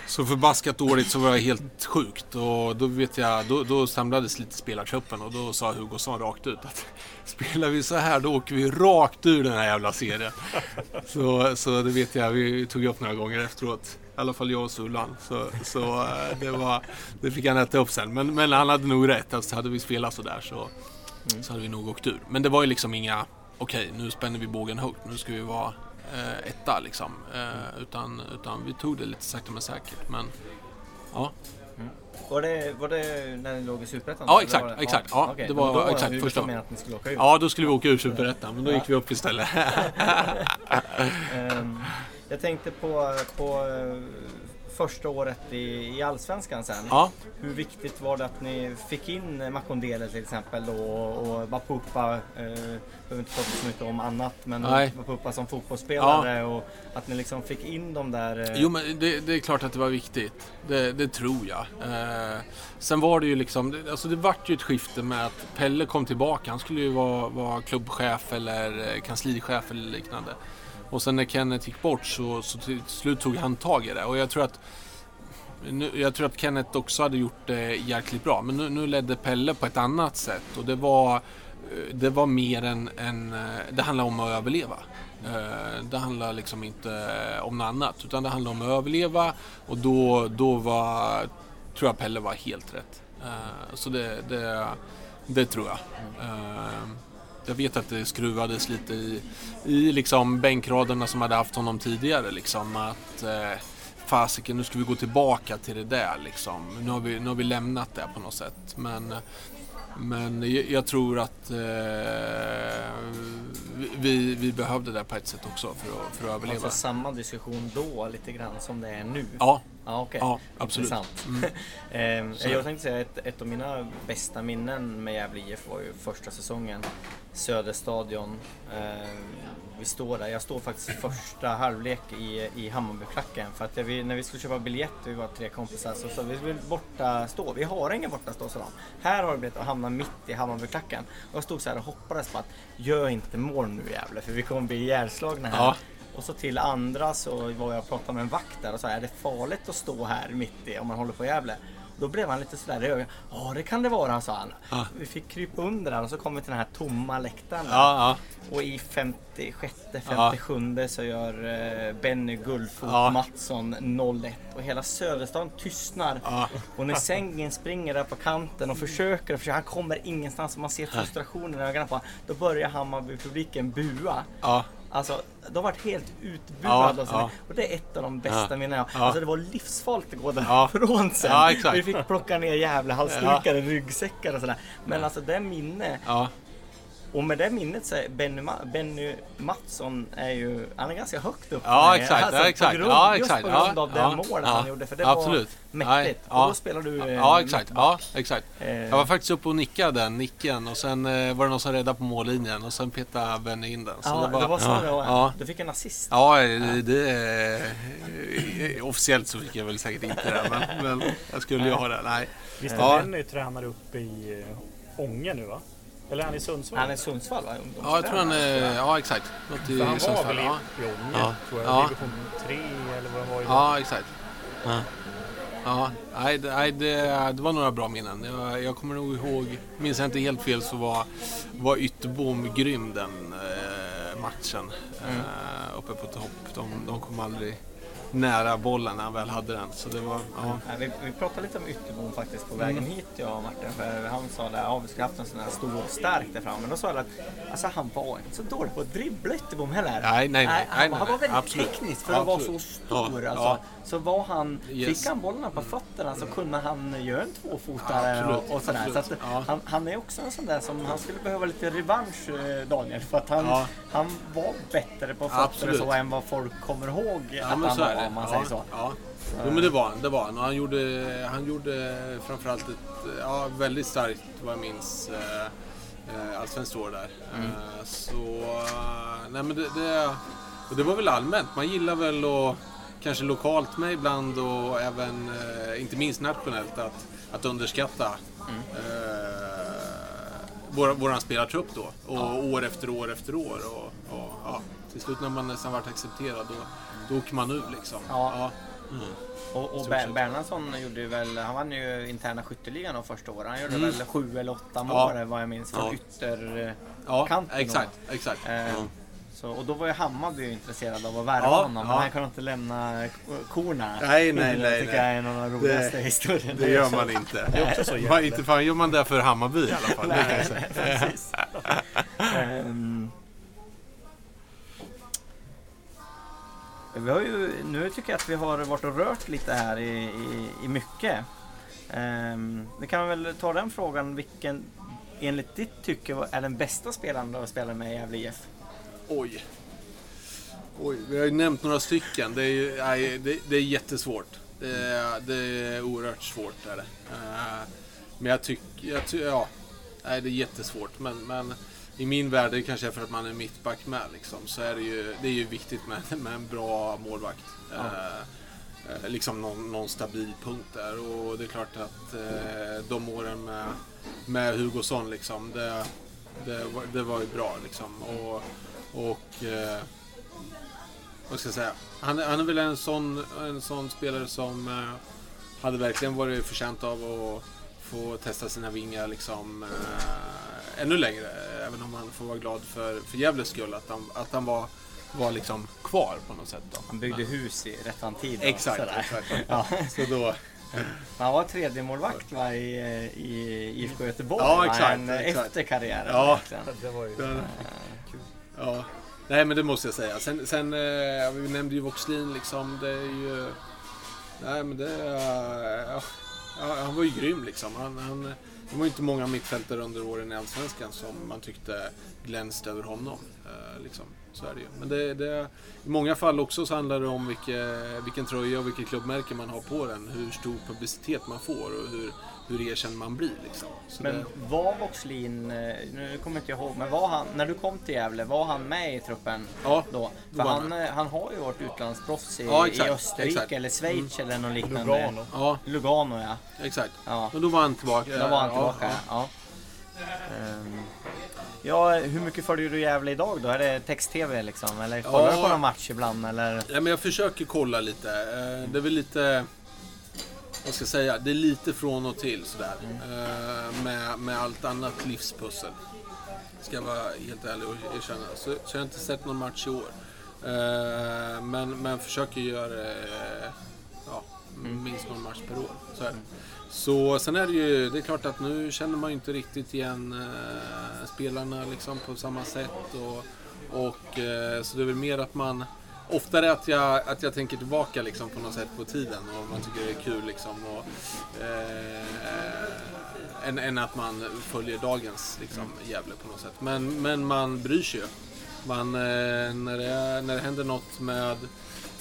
så förbaskat dåligt så var jag helt sjukt och då vet jag, då, då samlades lite spelartruppen och då sa Hugosson rakt ut att spelar vi så här då åker vi rakt ur den här jävla serien. Så, så det vet jag, vi tog upp några gånger efteråt. I alla fall jag och Sullan. Så, så eh, det, var, det fick han äta upp sen. Men, men han hade nog rätt. Alltså, hade vi spelat så där så, så hade vi nog åkt ur. Men det var ju liksom inga, okej nu spänner vi bågen högt. Nu ska vi vara eh, etta liksom. Eh, utan, utan vi tog det lite sakta men säkert. Men ja, Var det, var det när ni låg i Superettan? Ja, exakt, var det- exakt. Ja, okej. det var Då exakt Hugosson första. menade att ni skulle åka ut. ja då skulle vi åka ur Superettan. Men då gick vi upp istället. Ehm, jag tänkte på, på eh, första året i, i Allsvenskan sen. Ja. Hur viktigt var det att ni fick in Makondele till exempel då och, Vapupa, eh, behöver inte prata så mycket om annat, men Nej. Vapupa som fotbollsspelare och att ni liksom fick in dem där. eh, Jo men det, det är klart att det var viktigt. Det, det tror jag. Eh, sen var det ju liksom, alltså det vart ju ett skifte med att Pelle kom tillbaka. Han skulle ju vara, vara klubbchef eller eh, kanslichef eller liknande. Och sen när Kenneth gick bort så, så till slut tog han tag i det. Och jag tror att Nu, jag tror att Kenneth också hade gjort det jäkligt bra, men nu, nu ledde Pelle på ett annat sätt och det var, eh, det var mer än, än eh, det handlar om att överleva. Eh, Det handlar liksom inte om något annat, utan det handlar om att överleva och då, då var, tror jag Pelle var helt rätt. Så det, det, det tror jag. Jag vet att det skruvades lite i, i liksom bänkraderna som hade haft honom tidigare. Liksom, att eh, fasiken, nu ska vi gå tillbaka till det där. Liksom. Nu, har vi, nu har vi lämnat det på något sätt. Men, men jag, jag tror att eh, vi, vi behövde det på ett sätt också för att, för att överleva. Alltså samma diskussion då lite grann som det är nu. Ja, Ja, okej. Ja, absolut. Intressant. Mm. Så. jag tänkte säga ett, ett av mina bästa minnen med Gävle IF var ju första säsongen. Söderstadion. Ehm, vi står där. Jag står faktiskt i första halvlek i, i Hammarbyklacken. För att jag, vi, när vi skulle köpa biljett, vi var tre kompisar, så sa vi vi vill borta stå. Vi har ingen borta stå, sa de. Här har du biljett att hamna mitt i Hammarbyklacken. Och jag stod så här och hoppades på att gör inte mål nu Gävle, för vi kommer bli ihjälslagna här. Ja. Och så till andra så var jag och pratade med en vakt där och sa är det farligt att stå här mitt i om man håller på Gävle? Då blev han lite sådär i ögonen. Ja det kan det vara sa han. Ja. Vi fick krypa under där och så kom vi till den här tomma läktaren. där. ja, Och i 56, 57 så gör eh, Benny Guldfot Ja. Mattsson 0-1 och hela Söderstaden tystnar. Och när Sengin springer där på kanten och försöker, och försöker han kommer ingenstans och man ser frustrationen i ögonen på honom. Då börjar Hammarby-publiken bua. Ja, Alltså, de har varit helt Ja, utbuade. och, så. ja. och det är ett av de bästa Ja, minnen jag ja. Alltså det var livsfarligt att gå Ja. därifrån sen. Ja. Vi fick plocka ner jävla halsdukar, ryggsäckar och sådär. Men alltså det minne, ja. Och med det minnet så är Benny, Ma- Benny Mattsson är ju, han är ganska högt upp. Ja, exakt, Alltså, ja, på exakt, grund, ja, just exakt, på grund ja, av det ja, målet ja, han gjorde. För det absolut. var mäktigt. Nej, och ja. då spelar du eh, Ja, exakt. Ja, exakt. Eh, Jag var faktiskt uppe och nickade den nicken och sen eh, var det någon som räddade på mållinjen och sen petade Benny in den. Så ja, det var, det var så ja, det var. ja. Du fick en assist. Ja, det, det, eh, officiellt så fick jag väl säkert inte det, men, men jag skulle ju ha det. Nej. Visst är Ja. Benny tränare uppe i Ånge nu va? Eller är han i Sundsvall? Han är i Sundsvall va? Ja, jag tror han är... Ja, exakt. Något För han i var Sundsvall. väl i, Ja, i Ånge, Ja. tror jag. Ja. Division 3 eller vad det var i ja exakt. Ja. Ja, nej, det, nej, det, det var några bra minnen. Jag, jag kommer nog ihåg, minns jag inte helt fel så var, var Ytterbom grym den eh, matchen eh, uppe på topp. De, de kom aldrig nära bollen när han väl hade den. Så det var, ja. Nej, vi, vi pratade lite om Ytterbom faktiskt på vägen hit jag och Martin. För han sa att ja, vi skulle haft en sån här stor och stark där framme. Men då sa jag att alltså, han var inte så dålig på att dribbla Ytterbom heller. Nej, nej, nej, han, nej, han nej, var nej, väldigt absolut. teknisk för att vara så stor. Ja, alltså. ja. Så var han, Yes. fick han bollen på fötterna så kunde han göra en tvåfotare och, och sådär. Så att, Ja. han, han är också en sån där som han skulle behöva lite revansch eh, Daniel. För att han, Ja. han var bättre på fötter Absolut. så än vad folk kommer ihåg Ja, att han var. Om man ja, säger så. Ja. Jo, men det var han. Det var han. Och han gjorde, han gjorde framförallt ett ja, väldigt starkt, vad jag minns, eh, eh, allsvenskt år där. Mm. Eh, så, eh, nej men det, det, och det var väl allmänt. Man gillar väl och kanske lokalt med ibland och även, eh, inte minst nationellt, att, att underskatta Mm. vår, våran spelartrupp då. Och år efter år efter år. Och, och, ja, till slut när man nästan varit accepterad, då, då åker man ur liksom. Ja. Mm. Och, och Ber-. Bernhardsson gjorde ju väl, han vann ju interna skytteligan de första åren. Han gjorde Mm. väl sju eller åtta Ja. mål vad jag minns från Ja. ytter... Ja, då. exakt. exakt. Eh, Ja. så, och då var ju Hammarby intresserad av att värva Ja, honom. Men ja. han kunde inte lämna korna. Nej, nej, Det nej, tycker nej. jag är en av de roligaste Det- historierna. Det gör man inte. Det är också så Man, inte fan gör man det för Hammarby i alla fall. det Nej, nej, precis. Ehm. Vi har ju, nu tycker jag att vi har varit och rört lite här i, i, i mycket. Um, vi kan väl ta den frågan, vilken enligt ditt tycke är den bästa spelaren du har spelat med i Gävle IF? Oj. Oj, vi har ju nämnt några stycken. Det är, ju- nej, det, det är jättesvårt. Det är, det är oerhört svårt. Är det. Ehm, men jag tycker, jag ty, ja, nej, det är jättesvårt. Men, men i min värld, det kanske är för att man är mittback med, liksom, så är det ju, det är ju viktigt med, med en bra målvakt. Ja. Eh, eh, liksom någon, någon stabil punkt där. Och det är klart att eh, de åren med, med Hugosson, liksom, det, det, var, det var ju bra. Liksom. Och, och eh, vad ska jag säga? Han, han är väl en sån, en sån spelare som eh, hade verkligen varit förtjänt av att få testa sina vingar liksom eh, ännu längre. Även om man får vara glad för, för Gävles skull att han, att han var, var liksom kvar på något sätt. Då. Han byggde hus i rättan tid. och Exakt, exakt. Ja. Så då, Han var tredje målvakt va, i, i IFK Göteborg Ja, va? exakt, En, exakt. efter karriären. Ja. Det var ju... den, ja. Nej men det måste jag säga. Sen, sen eh, vi nämnde ju Voxlin liksom. Det är ju... Nej men det... ja, ja, han var ju grym liksom. Han, han, det var ju inte många mittfältare under åren i Allsvenskan som man tyckte glänste över honom. Eh, liksom. Så är det ju. Men det, det, i många fall också så handlar det om vilke, vilken tröja och vilket klubbmärke man har på den. Hur stor publicitet man får och hur, hur erkänd man blir. Liksom. Men det, var Voxlin, eh, nu kommer inte jag ihåg, men var han, när du kom till Gävle, var han med i truppen ja, då? För han han, eh, han har ju varit utlandsproffs i, Ja, exakt, i Österrike exakt. eller Schweiz eller något liknande. Lugano. ja, Lugano ja. exakt. Ja, Men då var han tillbaka. då var han Ja, tillbaka. ja. Ja. Ehm, Ja, hur mycket följer du Gävle idag då? Är det text-tv liksom? Eller kollar Ja. du på någon match ibland? Eller? Ja, men jag försöker kolla lite. Eh, Det är väl lite... Vad ska jag säga? Det är lite från och till sådär. Eh, Med, med allt annat livspussel. Ska jag vara helt ärlig och erkänna. Så, så jag har inte sett någon match i år. Eh, Men, men försöker göra ja, minst någon match per år. Så, är det så sen är det ju, det är klart att nu känner man ju inte riktigt igen eh, spelarna liksom på samma sätt. Och, och, eh, så det är väl mer att man Oftare att jag, att jag tänker tillbaka liksom på något sätt på tiden och man tycker det är kul liksom. Och, eh, än, än att man följer dagens liksom, Gävle på något sätt. Men, men man bryr sig ju. Man, eh, när, det, när det händer något med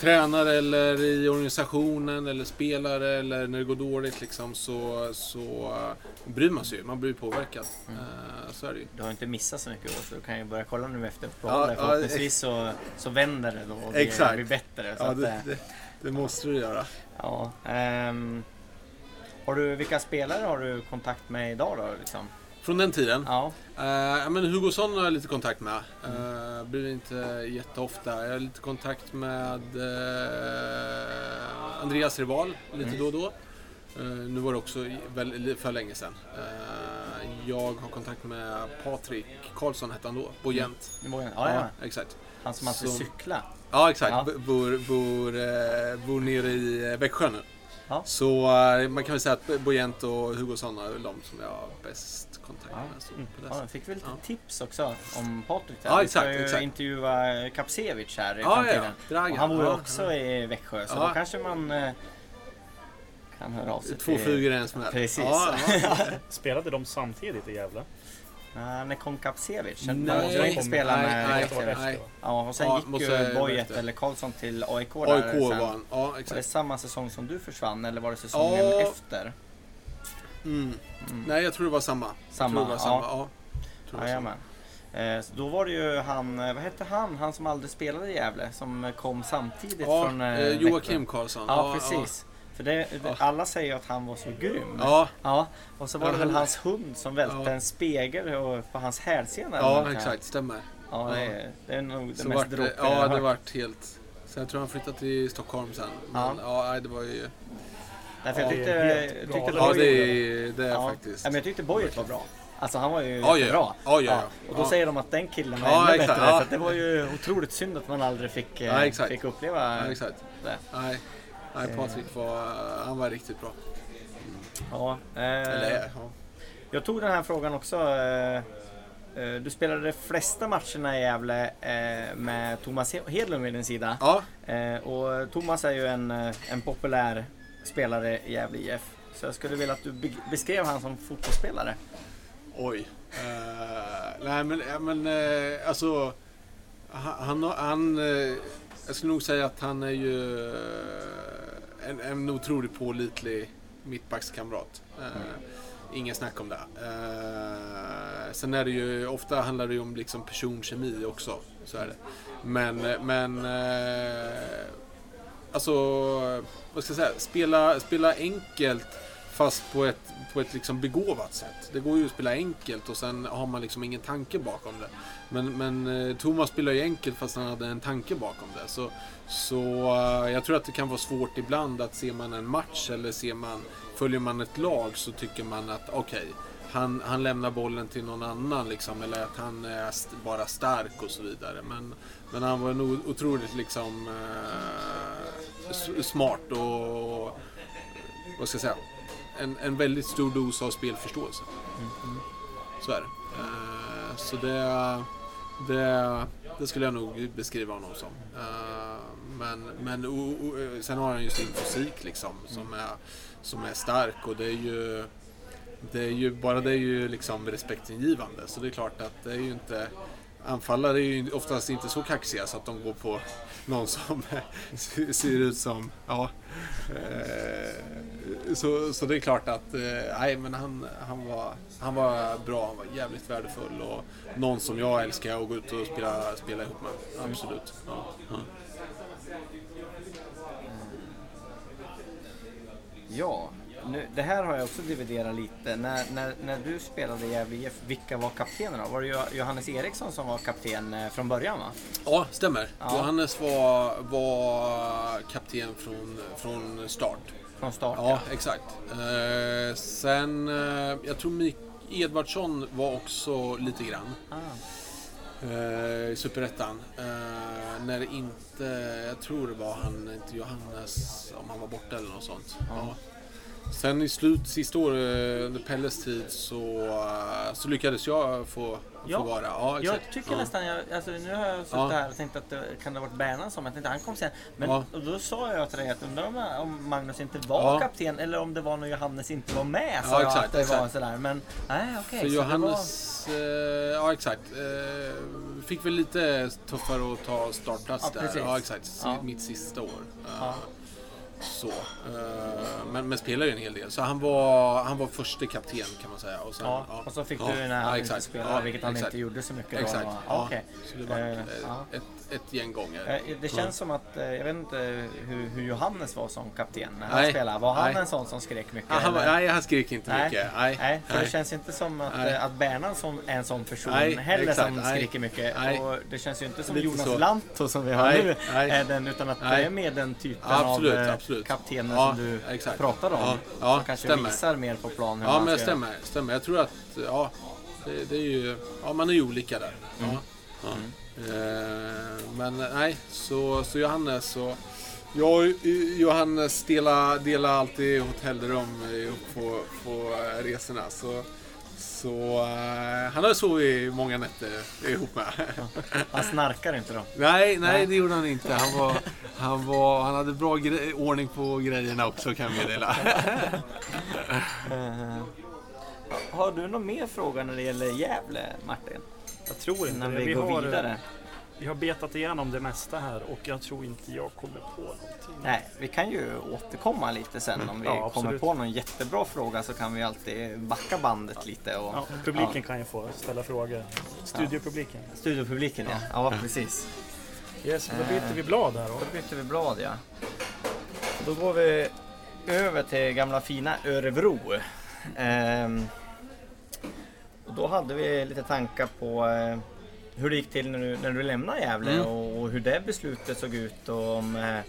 tränare eller i organisationen eller spelare eller när det går dåligt liksom så, så eh, bryr man sig ju. Man blir påverkad. Eh, så är det ju. Du har inte missat så mycket år så du kan ju börja kolla nu efter uppehållet. Ja, Förhoppningsvis så, så vänder det då och blir, Exakt. blir bättre. Så Ja, att, det, eh, det, det måste du göra. ja, ehm, har du, vilka spelare har du kontakt med idag då? Liksom? Från den tiden? Ja, ja, men Hugosson har jag lite kontakt med. Uh, blir inte jätteofta. Jag har lite kontakt med eh, Andreas Rival lite då och då. Nu var det också väl, för länge sedan. Jag har kontakt med Patrik Karlsson hette han då, Bojent. det var, ja, ja, exakt. han som alltid Som- cykla. Ja, exakt. Ja. Bor, bor, bor nere i Växjö nu. Ja. Så man kan väl säga att Bojent och Hugosson är de som jag har bäst kontakt med. Så Mm. på det Ja, fick vi lite Ja. tips också om Patrik. där. Ja, Vi ska exakt, ju exakt. intervjua Kapsevich här i Ja, ja, framtiden. ja. Och han bor ju Ja, också i Växjö så Ja. då kanske man eh, kan höra av sig Två flugor i en smäll. Precis. Ja, ja. Spelade de samtidigt i Gävle? Nej, med Kon Kapsevich. Nej, Nej, jag inte spela nej, med nej, Kapsevich. nej. Ja, och sen Ja, gick ju Bojet eller Karlsson till AIK där AIK sen. var han. Ja, Var det exakt. samma säsong som du försvann eller var det säsongen Ja. efter? Mm. Nej, jag tror det var samma. Samma, jag tror det var ja. samma. Ja. Det var samma. Eh, då var det ju han, eh, vad hette han, han som aldrig spelade i Gävle, som kom samtidigt Ja, från eh, eh, Joakim. Karlsson. Ja, precis. För det, Ja. alla säger ju att han var så grym. Ja, Ja, och så var Ja, det väl han- hans hund som välte Ja. en spegel på hans hälsena. ja exakt. Stämmer. Ja, det är, det är nog det Så mest dråpliga jag ja, det vart helt... Så jag tror han flyttade till Stockholm sen. Men ja, nej, det var ju... Därför jag Ja, tyckte, det är helt jag tyckte. Ja, det är, det är ja, faktiskt. ja, men jag tyckte Bojet var bra. Alltså han var ju Ja, ja, jättebra. ja. Ja, ja. Och då säger de att den killen var Ja, ännu exakt, bättre. Så det var ju otroligt synd att man aldrig fick, eh, Ja, fick uppleva Ja, exakt. det. Nej, nej Patrik var, han var riktigt bra. Ja, eh, Eller ja. Jag tog den här frågan också. eh, eh, Du spelade de flesta matcherna i Gävle eh, med Thomas Hedlund vid din sida. Ja, Eh, Och Thomas är ju en, eh, en populär spelare i Gävle IF. Så jag skulle vilja att du beskrev han som fotbollsspelare. oj. Uh, nej men, men uh, alltså... Han, han, han jag skulle nog säga att han är ju en, en otroligt pålitlig mittbackskamrat. Uh, ingen snack om det. Uh, sen är det ju, ofta handlar det ju om liksom personkemi också. Så är det. Men, men uh, alltså, vad ska jag säga, spela, spela enkelt Fast på ett, på ett liksom begåvat sätt. Det går ju att spela enkelt och sen har man liksom ingen tanke bakom det. Men, men eh, Thomas spelar ju enkelt fast han hade en tanke bakom det. Så, så eh, jag tror att det kan vara svårt ibland att ser man en match eller ser man, följer man ett lag så tycker man att okej, han, han lämnar bollen till någon annan liksom, eller att han är st- bara stark och så vidare. Men, men han var nog otroligt liksom eh, smart och vad ska jag säga? En, en väldigt stor dos av spelförståelse. Så är det. Eh, så det, det, det skulle jag nog beskriva honom som. Eh, men men o, o, sen har han ju sin fysik liksom som är, som är stark och det är ju det är ju, bara det är ju liksom respektingivande. Så det är klart att det är ju inte Anfallare är ju oftast inte så kaxiga så att de går på någon som ser ut som, ja. Eh, så, så det är klart att, eh, nej men han, han, var, han var bra, han var jävligt värdefull och någon som jag älskar att gå ut och spela, spela ihop med. Absolut. Ja, ja. Ja, nu, det här har jag också dividerat lite. När, när, när du spelade i Gävle IF, vilka var kaptenerna? Var det Jo- Johannes Eriksson som var kapten eh, från början va? Ja, stämmer. Ja. Johannes var, var kapten från, från start. Från start? Ja, exakt. Eh, sen, eh, jag tror Mik Edvardsson var också lite grann. Ah. Eh, I Superettan. Eh, när det inte, jag tror det var han, inte Johannes, om han var borta eller något sånt. Ja. Sen i slut, sista året under Pelles tid så, eh, så lyckades jag få, Ja, få vara. Ja, Jag tycker ja. nästan, jag, alltså nu har jag suttit Ja. här och tänkt att det kan det ha varit Bernan som, jag tänkte han kom sen. Men Ja. då sa jag till dig att undrar om, om Magnus inte var Ja. kapten eller om det var när Johannes inte var med. Ja, Sa jag exakt, att det var exakt. sådär. Men nej okej. För så Johannes, eh, ja exakt, eh, fick väl lite tuffare att ta startplats Ja, där. Ja exakt, Ja. mitt sista år. Ja. Så. Eh, men, men spelar ju en hel del. Så han var, han var första kapten kan man säga. Och, sen, Ja, och så fick Ja, du när han ja, inte exakt. spelade, Ja, vilket han exakt. inte gjorde så mycket Exakt. då. Ja, Okej. Så det var eh, ja. ett, ett gäng gånger. Eh, Det känns som att, jag vet inte hur, hur Johannes var som kapten när han Nej, spelade. Var han nej. en sån som skrek mycket? Ah, han, var- nej, han skrek inte Nej. mycket. Nej, Nej, för nej. det känns inte som att, Nej. att Bernhardsson är en sån person Nej, heller exakt, som nej. skriker mycket. Nej. Och det känns ju inte som Lite Jonas så. Lantto som vi har nu den, utan att det är med den typen av absolut. Kaptener Ja, som du exakt. pratar om. Ja, ja, som kanske stämmer. visar mer på plan hur Ja, man men ska- stämmer, stämmer. Jag tror att, ja, det, det är ju, ja man är ju olika där. Ja. Mm. Ja. Eh, men nej, så, så Johannes och jag och Johannes delar, delar alltid hotellrum ihop på, på eh, resorna. Så, så eh, han har sovit många nätter ihop med. Han snarkar inte då. Nej, nej, Nej. det gjorde han inte. Han, var, han, var, han hade bra gre- ordning på grejerna också kan jag meddela. Eh, har du någon mer fråga när det gäller Gävle, Martin? Jag tror inte Innan det. vi, Vi går har, vidare. Vi har betat igenom det mesta här och jag tror inte jag kommer på någonting. Nej, vi kan ju återkomma lite sen om vi Ja, kommer på någon jättebra fråga så kan vi alltid backa bandet lite. Och... Ja, publiken kan ju få ställa frågor. Studiopubliken. Studiopubliken ja. Ja, precis. Yes, då byter vi blad här då. Då byter vi blad ja. Då går vi över till gamla fina Örebro. Ehm, och då hade vi lite tankar på eh, hur det gick till när du, när du lämnade Gävle Mm. och, och hur det beslutet såg ut. Och om, eh,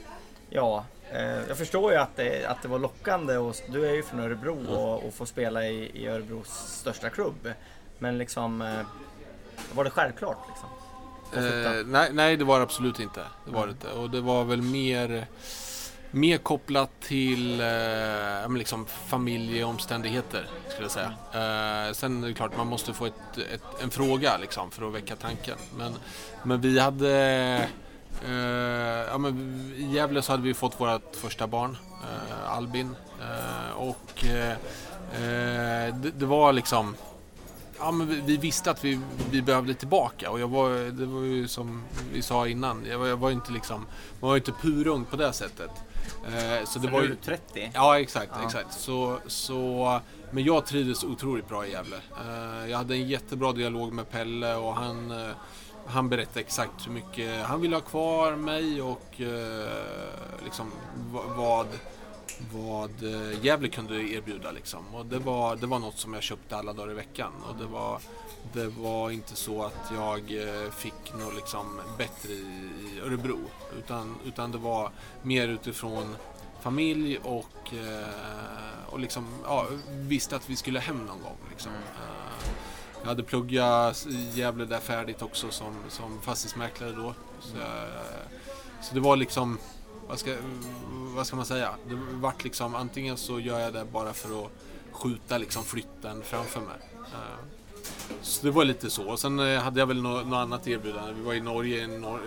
ja, eh, jag förstår ju att det, att det var lockande och du är ju från Örebro Mm. och, och får spela i, i Örebros största klubb. Men liksom, eh, var det självklart? Liksom? Eh, nej, nej, det var det absolut inte. Det var det inte. Och det var väl mer, mer kopplat till eh, liksom familjeomständigheter, skulle jag säga. Eh, sen är det klart, man måste få ett, ett, en fråga liksom, för att väcka tanken. Men, men vi hade... Eh, ja, men I Gävle så hade vi fått vårt första barn, eh, Albin. Eh, och eh, det, det var liksom... Ja, men vi, vi visste att vi, vi behövde tillbaka och jag var, det var ju som vi sa innan, jag var, jag var inte liksom, man var ju inte purung på det sättet. Eh, så det Så var ju, du 30? Ja, exakt. Ja. exakt. Så, så, men jag trivdes otroligt bra i Gävle. Eh, jag hade en jättebra dialog med Pelle och han, eh, han berättade exakt hur mycket han ville ha kvar mig och eh, liksom va- vad, vad eh, Gävle kunde erbjuda. Liksom. Och det, var, det var något som jag köpte alla dagar i veckan. Och det, var, det var inte så att jag eh, fick något liksom bättre i, Örebro. Utan, utan det var mer utifrån familj och, eh, och liksom, ja, visste att vi skulle hem någon gång. Liksom. Eh, jag hade pluggat i Gävle där färdigt också som, som fastighetsmäklare då. Så, jag, så det var liksom, vad ska, vad ska man säga? Det vart liksom, antingen så gör jag det bara för att skjuta liksom flytten framför mig. Eh, Så det var lite så. Sen eh, hade jag väl nå- något annat erbjudande. Vi var i Norge, i en nor-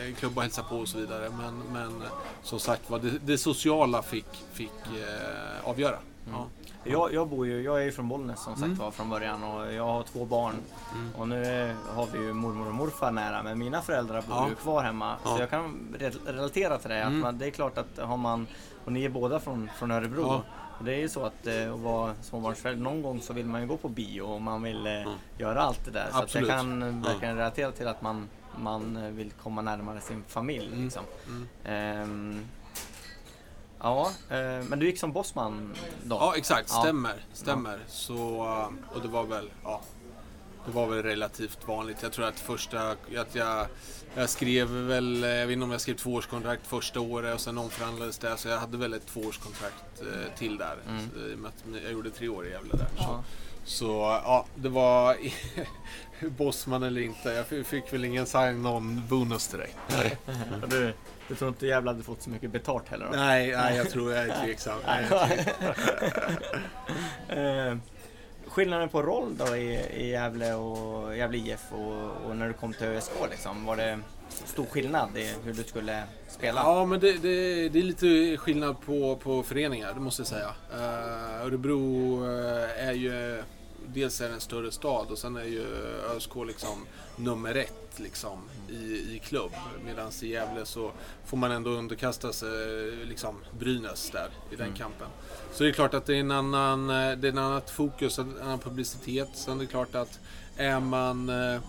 eh, en klubb och hälsade på och så vidare. Men, men eh, som sagt var, det, det sociala fick, fick eh, avgöra. Ja. Jag, jag bor ju, jag är ju från Bollnäs som sagt Mm. var från början och jag har två barn. Mm. Och nu är- har vi ju mormor och morfar nära men mina föräldrar bor Ja. ju kvar hemma. Ja. Så jag kan re- relatera till det. Att Mm. man, det är klart att har man, och ni är båda från, från Örebro. Ja. Det är ju så att eh, att vara småbarnsförälder, någon gång så vill man ju gå på bio och man vill eh, Mm. göra allt det där. Så att jag Absolut. kan eh, verkligen relatera till att man, man vill komma närmare sin familj. Mm. Liksom. Mm. Ehm, ja, eh, men du gick som bossman då? Ja, exakt. Stämmer. Stämmer. Så, eh, och det var väl, ja, det var väl relativt vanligt. Jag tror att första, att jag, jag skrev väl, jag vet inte om jag skrev tvåårskontrakt första året och sen omförhandlades det. Så jag hade väl ett tvåårskontrakt eh, till där. Mm. Jag gjorde tre år i Gävle där. Så, Ja. så ja, det var bossman eller inte. Jag fick- väl ingen sign-on bonus direkt. Du, du tror inte jävla hade fått så mycket betalt heller då? Nej, nej, jag tror jag är tveksam. Jag är tveksam. Skillnaden på roll då i, i Gävle och Gävle IF och, och när du kom till ÖSK liksom, var det stor skillnad i hur du skulle spela? Ja, men det, det, det är lite skillnad på, på föreningar, det måste jag säga. Uh, Örebro eh, är ju... Dels är det en större stad och sen är ju ÖSK liksom nummer ett liksom, i, i klubb. Medan i Gävle så får man ändå underkasta sig liksom, Brynäs där i den kampen. Så det är klart att det är en annan, eh, det är en annat fokus, en annan publicitet. Sen är det klart att är man eh,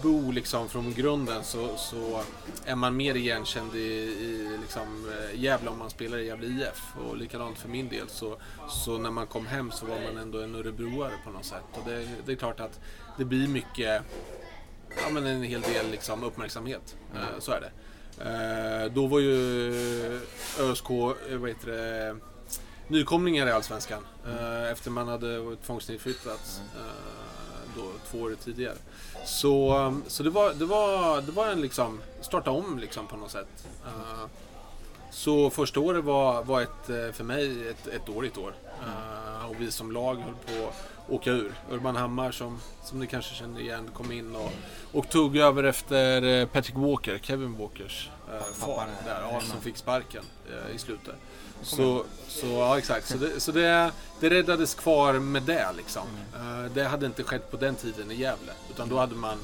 Gävlebo liksom från grunden så, så är man mer igenkänd i, i liksom, eh, Gävle om man spelar i Gävle IF. Och likadant för min del så, så när man kom hem så var man ändå en örebroare på något sätt. Och det, det är klart att det blir mycket, ja men en hel del liksom uppmärksamhet. Eh, så är det. Eh, då var ju ÖSK, vad heter det, nykomlingar i Allsvenskan. Eh, efter man hade tvångsnedflyttats då, två år tidigare. Så, så det var, det var, det var en liksom, starta om liksom på något sätt. Uh, så första året var, var ett, eh, för mig ett, ett dåligt år. Uh, och vi som lag höll på åka ur. Urban Hammar som, som ni kanske känner igen kom in och, och tog över efter eh, Patrick Walker, Kevin Walkers eh, far där, ja, som fick sparken eh, i slutet. Så, så ja, exakt. Så, det, så det, det räddades kvar med det liksom. Eh, det hade inte skett på den tiden i Gävle. Utan då hade man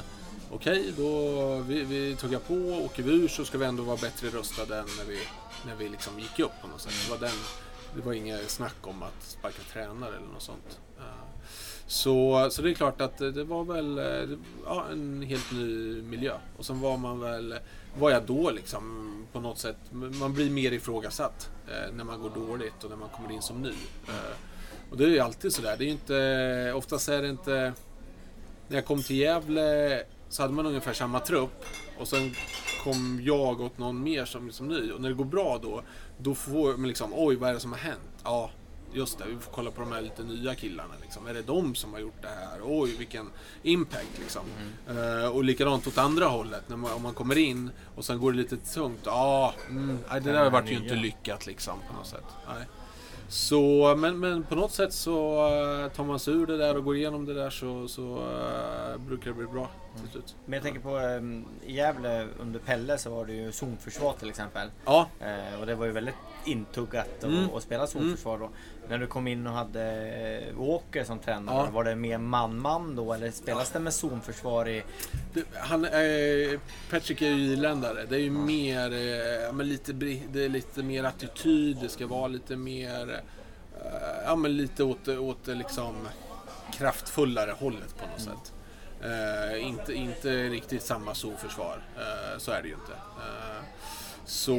Okej, då vi, vi tuggar på. Åker vi ur så ska vi ändå vara bättre rustade än när vi, när vi liksom gick upp på något sätt. Det var, den, det var inget snack om att sparka tränare eller något sånt. Eh, så, så det är klart att det var väl eh, ja, en helt ny miljö. Och sen var man väl, var jag då liksom på något sätt, man blir mer ifrågasatt eh, när man går dåligt och när man kommer in som ny. Eh, och det är ju alltid sådär, det är ju inte, oftast är det inte, när jag kom till Gävle så hade man ungefär samma trupp och sen kom jag åt någon mer som, som ny och när det går bra då, då får man liksom, oj vad är det som har hänt? Ja, just det, vi får kolla på de här lite nya killarna liksom. Är det de som har gjort det här? Oj, vilken impact liksom. Eh, och likadant åt andra hållet, när man, om man kommer in och sen går det lite tungt. Ja, mm, nej, det där vart ju inte lyckat liksom på något sätt. Nej. Så, men, men på något sätt så eh, tar man sig ur det där och går igenom det där så, så eh, brukar det bli bra till slut. Men jag tänker på um, i Gävle under Pelle så var det ju zonförsvar till exempel. Ja, Eh, och det var ju väldigt intuggat att Mm. spela zonförsvar då. När du kom in och hade eh, Walker som tränare, Ja. var det mer man-man då eller spelas det med zonförsvar i... det, han, eh, Patrick är ju irländare. Det är ju mer, eh, ja, men lite, det är lite mer attityd, det ska vara lite mer, eh, ja men lite åt, åt liksom kraftfullare hållet på något sätt. Eh, inte, inte riktigt samma zonförsvar, eh, så är det ju inte. Så,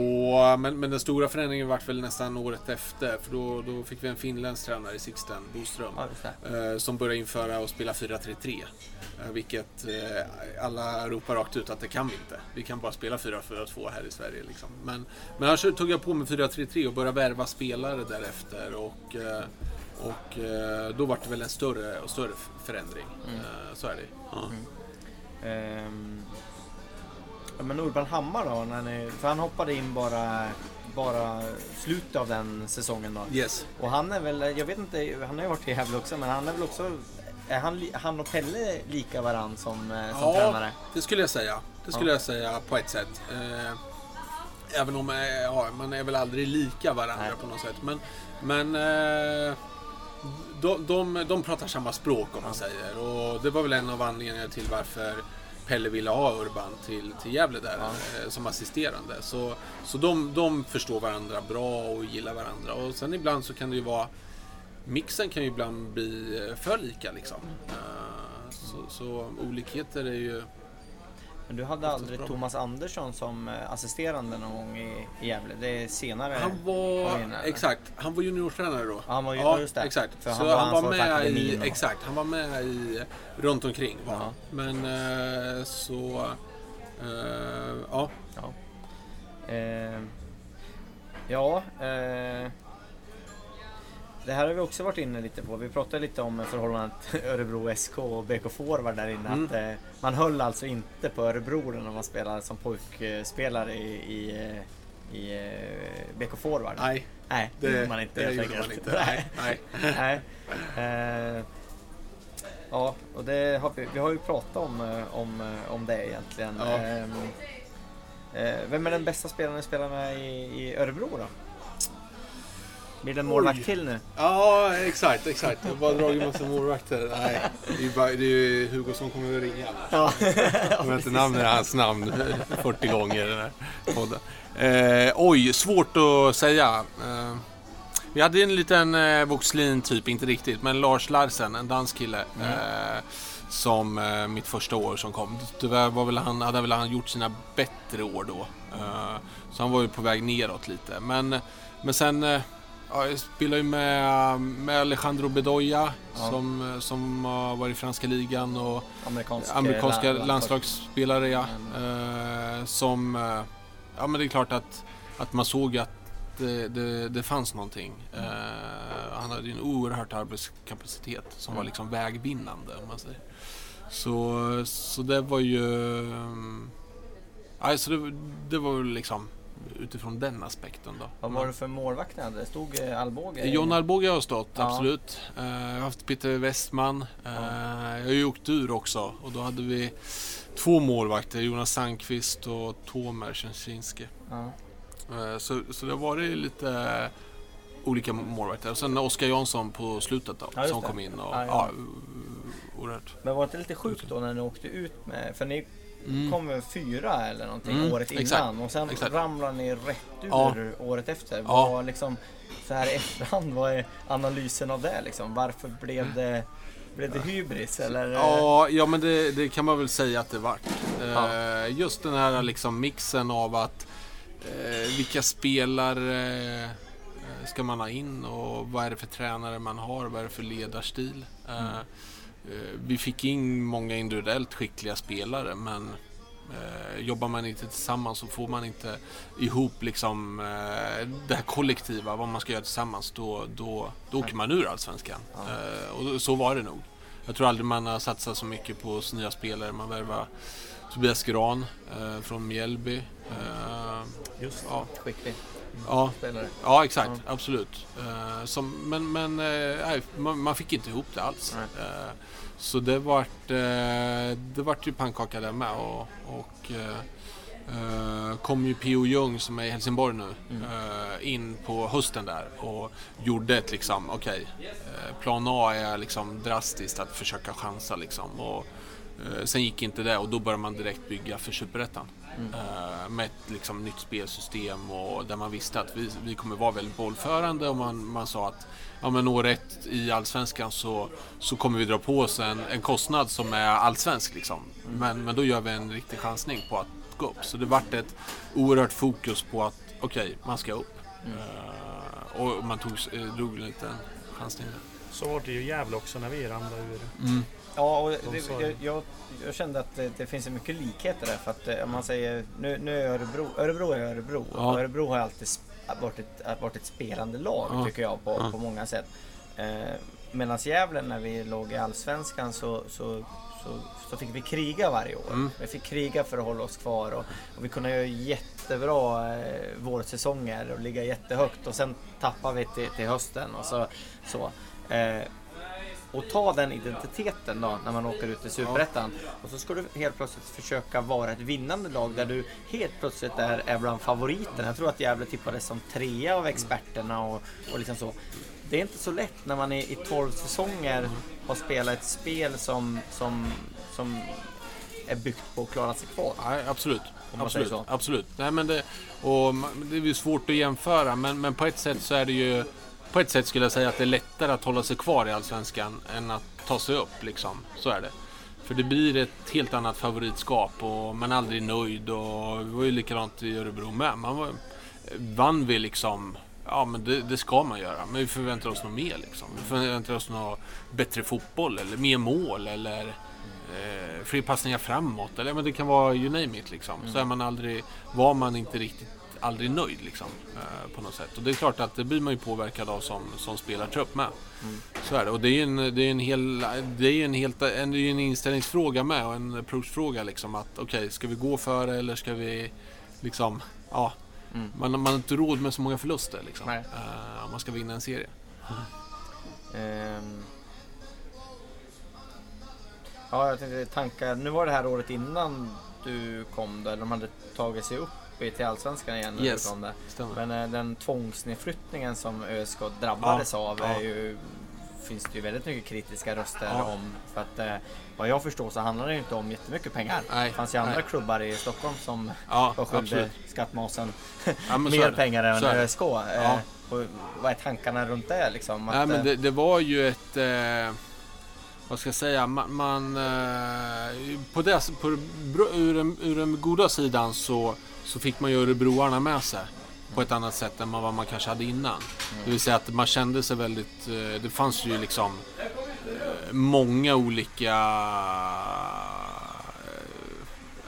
men, men den stora förändringen vart väl nästan året efter. För då, då fick vi en finländsk tränare i Sixten, Boström. Ja, eh, som började införa och spela 4-3-3. Eh, vilket eh, alla ropar rakt ut att det kan vi inte. Vi kan bara spela 4-4-2 här i Sverige. Liksom. Men, men annars tog jag på mig 4-3-3 och började värva spelare därefter. Och, eh, och eh, då var det väl en större och större förändring. Mm. Eh, så är det. Ja. Ehm, ja, men Urban Hammar då? När ni, för han hoppade in bara, bara slutet av den säsongen då. Yes. Och han är väl, jag vet inte, han har ju varit i Gävle också, men han är väl också är han, han och Pelle lika varann som, eh, som Ja, tränare? det skulle jag säga. Det skulle Ja. jag säga på ett sätt. Eh, även om eh, ja, man är väl aldrig lika varandra Nej. på något sätt. Men, men eh, de, de, de pratar samma språk om man säger. Och det var väl en av anledningarna till varför Pelle ville ha Urban till, till Gävle där eh, som assisterande. Så, så de, de förstår varandra bra och gillar varandra. Och sen ibland så kan det ju vara Mixen kan ju ibland bli eh, för lika liksom. Eh, så, så olikheter är ju... Men du hade aldrig bra. Thomas Andersson som eh, assisterande någon gång i, i Gävle? Det är senare? Han var, in, exakt, han var juniortränare då. Ja, han var ju- ja, just det. Exakt. För så han var han var med i, exakt, han var med i, runt omkring. Va? Ja. Men eh, så, eh, ja. Ja. Eh, ja, eh, det här har vi också varit inne lite på. Vi pratade lite om förhållandet Örebro SK och BK Forward där inne. Mm. Att, eh, man höll alltså inte på Örebro när man spelade som pojkspelare i, i, eh, i eh, BK Forward. Nej, Nej, det gjorde man inte det helt man inte. Nej, nej. Nej. Eh, ja, och det har vi, vi har ju pratat om, om, om det egentligen. Ja. Ehm, eh, vem är den bästa spelaren ni spelar med i, i Örebro då? Blir det en målvakt Oj. till nu? Ja, exakt, exakt. Jag har bara dragit massa målvakter. Nej, det är ju bara, det är Hugo som kommer att ringa. Ja. Jag vet inte namnet hans namn 40 gånger i den här podden. Eh, oj, svårt att säga. Eh, vi hade en liten eh, Voxlin typ, inte riktigt, men Lars Larsen, en dansk kille. Eh, som eh, mitt första år som kom. Tyvärr var väl han, hade väl han gjort sina bättre år då. Eh, så han var ju på väg neråt lite. Men, men sen eh, ja, jag spelade ju med, med Alejandro Bedoya Ja. som, eh, som har varit i franska ligan och Amerikansk, amerikanska la- landslagsspelare ja. Eh, som, eh, ja men det är klart att, att man såg att det, det, det fanns någonting. Eh, han hade ju en oerhört arbetskapacitet som var Mm. liksom vägvinnande om man säger. Så, så det var ju... Um, alltså det, det var väl liksom utifrån den aspekten då. Vad var det för målvakt ni hade? Det stod eh, Alvbåge? i- John Alvbåge har stått, Ja. absolut. Eh, jag har haft Peter Westman. Eh, Jag har ju åkt ur också och då hade vi två målvakter, Jonas Sandqvist och Tomer Szczęszinski. Ja. Så, så det har varit lite olika målvakter. Och sen Oskar Jansson på slutet då, som det. kom in. Och, ja. oerhört. Men var det inte lite sjukt då när ni åkte ut med... För ni Mm. kom väl fyra eller någonting Mm, året innan exakt, och sen exakt. ramlar ni rätt ur Ja. året efter. Ja. Vad liksom, så här i efterhand, vad är analysen av det liksom? Varför blev det, blev det hybris eller? Ja, ja men det, det kan man väl säga att det vart. Eh, Ja. Just den här liksom mixen av att eh, vilka spelare eh, ska man ha in och vad är det för tränare man har, vad är det för ledarstil. Eh, Mm. Eh, vi fick in många individuellt skickliga spelare men eh, jobbar man inte tillsammans så får man inte ihop liksom eh, det här kollektiva, vad man ska göra tillsammans, då, då, då åker man ur Allsvenskan. Ja. Eh, och så var det nog. Jag tror aldrig man har satsat så mycket på nya spelare. Man värvade Tobias Gran eh, från Mjällby. Eh, Just ja, Skicklig ja, spelare. ja, exakt. Absolut. Eh, som, men men eh, nej, man, man fick inte ihop det alls. Eh, så det vart, det vart ju pannkaka där med. Och, och kom ju P.O. Jung som är i Helsingborg nu Mm. in på hösten där och gjorde ett liksom, okej, eh, plan A är liksom drastiskt att försöka chansa liksom. Och, sen gick inte det och då började man direkt bygga för Superettan. Eh, med ett liksom, nytt spelsystem och där man visste att vi, vi kommer vara väldigt bollförande och man, man sa att ja, men år ett i Allsvenskan så, så kommer vi dra på oss en, en kostnad som är allsvensk. Liksom. Men, men då gör vi en riktig chansning på att gå upp. Så det vart ett oerhört fokus på att okej, okay, man ska upp. Eh, och man tog, eh, drog en liten chansning där. Så var det ju Gävle också när vi ramlade ur. Mm. Ja, och De det, jag, jag, jag kände att det, det finns mycket likheter där. För att eh, om man säger, nu, nu är Örebro, Örebro är Örebro. Ja. Och Örebro har alltid varit ett, varit ett spelande lag Ja. tycker jag på, Ja. på många sätt. Eh, Medan Gävle när vi låg i Allsvenskan så, så, så, så fick vi kriga varje år. Mm. Vi fick kriga för att hålla oss kvar och, och vi kunde göra jättebra eh, vårsäsonger och ligga jättehögt och sen tappar vi till, till hösten och så. så. Eh, och ta den identiteten då när man åker ut i Superettan. Och så ska du helt plötsligt försöka vara ett vinnande lag där du helt plötsligt är, är bland favoriterna. Jag tror att Gävle tippades som trea av experterna och, och liksom så. Det är inte så lätt när man i, i 12 säsonger har spelat ett spel som, som, som är byggt på att klara sig kvar. Nej, absolut. Absolut. absolut. Nej, men det, och det är svårt att jämföra, men, men på ett sätt så är det ju... På ett sätt skulle jag säga att det är lättare att hålla sig kvar i Allsvenskan än att ta sig upp. Liksom. Så är det. För det blir ett helt annat favoritskap och man är aldrig nöjd. Och det var ju likadant i Örebro med. Man var, vann vi liksom... Ja, men det, det ska man göra. Men vi förväntar oss något mer. Liksom. Vi förväntar oss något bättre fotboll eller mer mål eller eh, fler passningar framåt. Eller men det kan vara you name it. Liksom. Så är man aldrig, var man inte riktigt aldrig nöjd liksom, eh, på något sätt. Och det är klart att det blir man ju påverkad av som, som spelartrupp med. Så är det. Och det är ju en, det är en, hel, det är ju en, helt, en, det är ju en inställningsfråga med och en approachfråga. Liksom, att okej, ska vi gå före eller ska vi liksom, ja. Mm. Man, man har inte råd med så många förluster liksom, eh, om man ska vinna en serie. Ehm. Ja, jag tänkte tankar. Nu var det här året innan du kom där. De hade tagit sig upp i- till Allsvenskan igen Yes. där. Stämmer. Men eh, den tvångsnedflyttningen som ÖSK drabbades av Ja. är ju, finns det ju väldigt mycket kritiska röster Ja. om. För att eh, vad jag förstår så handlar det ju inte om jättemycket pengar. Nej, Det fanns ju andra nej. klubbar i Stockholm som Ja, var absolut. skattmasen Ja, mer det. pengar än det. ÖSK. Eh, och vad är tankarna runt det liksom? Att, Nej, men eh, det, det var ju ett... Eh, vad ska jag säga? Man... man eh, på det, på, det ur, den, ur den goda sidan så, så fick man ju örebroarna med sig på ett annat sätt än vad man kanske hade innan. Det vill säga att man kände sig väldigt... Eh, det fanns ju liksom eh, många olika eh,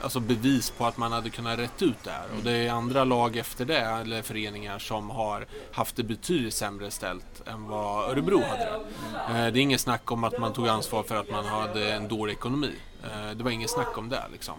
alltså bevis på att man hade kunnat rätt ut det här. Och det är andra lag efter det, eller föreningar, som har haft det betydligt sämre ställt än vad Örebro hade det. Det är inget snack om att man tog ansvar för att man hade en dålig ekonomi. Det var inget snack om det liksom.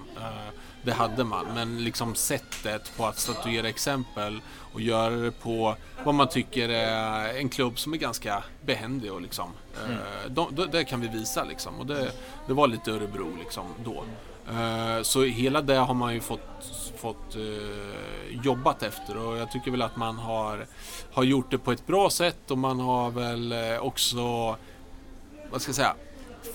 Det hade man, men liksom sättet på att statuera exempel och göra det på vad man tycker är en klubb som är ganska behändig och liksom. eh, De, de, det kan vi visa liksom. Och det, det var lite Örebro liksom då. Eh, Så hela det har man ju fått, fått eh, jobbat efter och jag tycker väl att man har, har gjort det på ett bra sätt och man har väl också, vad ska jag säga,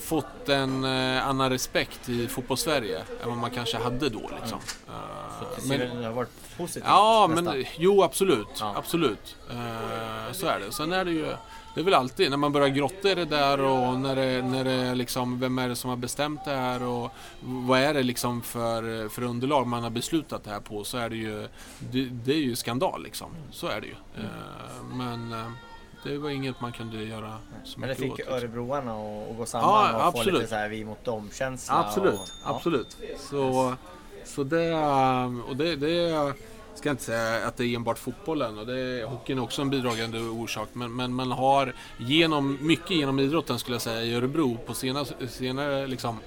fått en eh, annan respekt i fotbollssverige än vad man kanske hade då liksom. Det ser väl- det har varit positivt Ja, nästan. men jo absolut. Ja. Absolut. Eh, så är det. Sen är det ju, det är väl alltid när man börjar grotta i det där och när det, när det liksom, vem är det som har bestämt det här och vad är det liksom för, för underlag man har beslutat det här på så är det ju, det, det är ju skandal liksom. Så är det ju. Eh, men det var inget man kunde göra så Men det fick åt. liksom. örebroarna att att gå samman Ja, och få absolut. lite så här vi mot dem-känsla. Absolut, och, ja. absolut. Så, så det, och det, det ska jag inte säga att det är enbart fotbollen och det är, hockeyn är också en bidragande orsak. Men, men man har genom, mycket genom idrotten skulle jag säga i Örebro på senare, senare liksom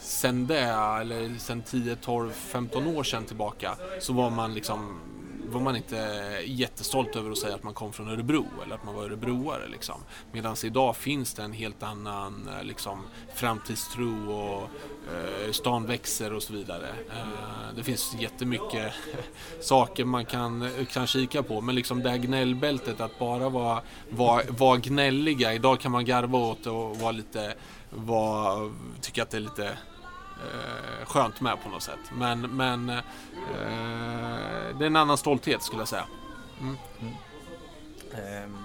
sen det, eller sen 10, 12, 15 år sedan tillbaka så var man liksom var man inte jättestolt över att säga att man kom från Örebro eller att man var örebroare. Liksom. Medan idag finns det en helt annan eh, liksom, framtidstro och eh, stan växer och så vidare. Eh, det finns jättemycket saker man kan, kan kika på men liksom det här gnällbältet att bara vara, vara, vara gnälliga. Idag kan man garva åt det och vara lite, vara, tycka att det är lite eh, skönt med på något sätt. Men, men eh, det är en annan stolthet skulle jag säga. Ehm,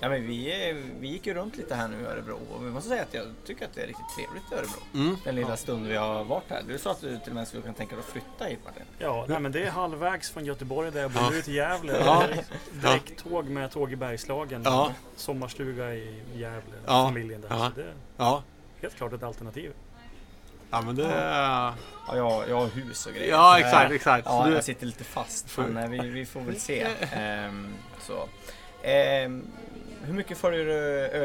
ja, men vi, vi gick ju runt lite här nu i Örebro och vi måste säga att jag tycker att det är riktigt trevligt i Örebro. Mm. Den lilla stund vi har varit här. Du sa att du till och med skulle kunna tänka dig att flytta hit Martin. Ja, nej, men det är halvvägs från Göteborg där jag bor Ja. ut till Gävle. Ja. Direkttåg med tåg i Bergslagen. Ja. Sommarstuga i Gävle, Ja. familjen där. Ja. Så det är Ja. helt klart ett alternativ. Ja, men det... Ja, jag, jag har hus och grejer. Ja, exakt, exakt. Ja, jag sitter lite fast. Men eh, vi, vi får väl se. Ehm, så. Ehm, hur mycket följer du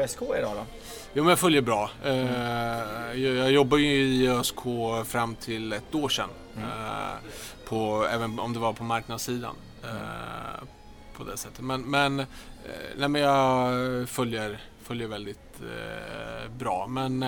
ÖSK idag då? Jo, men jag följer bra. Eh, jag, jag jobbar ju i ÖSK fram till ett år sedan. Eh, på, även om det var på marknadssidan. Eh, på det sättet. Men, men, nej, men jag följer, följer väldigt bra. Men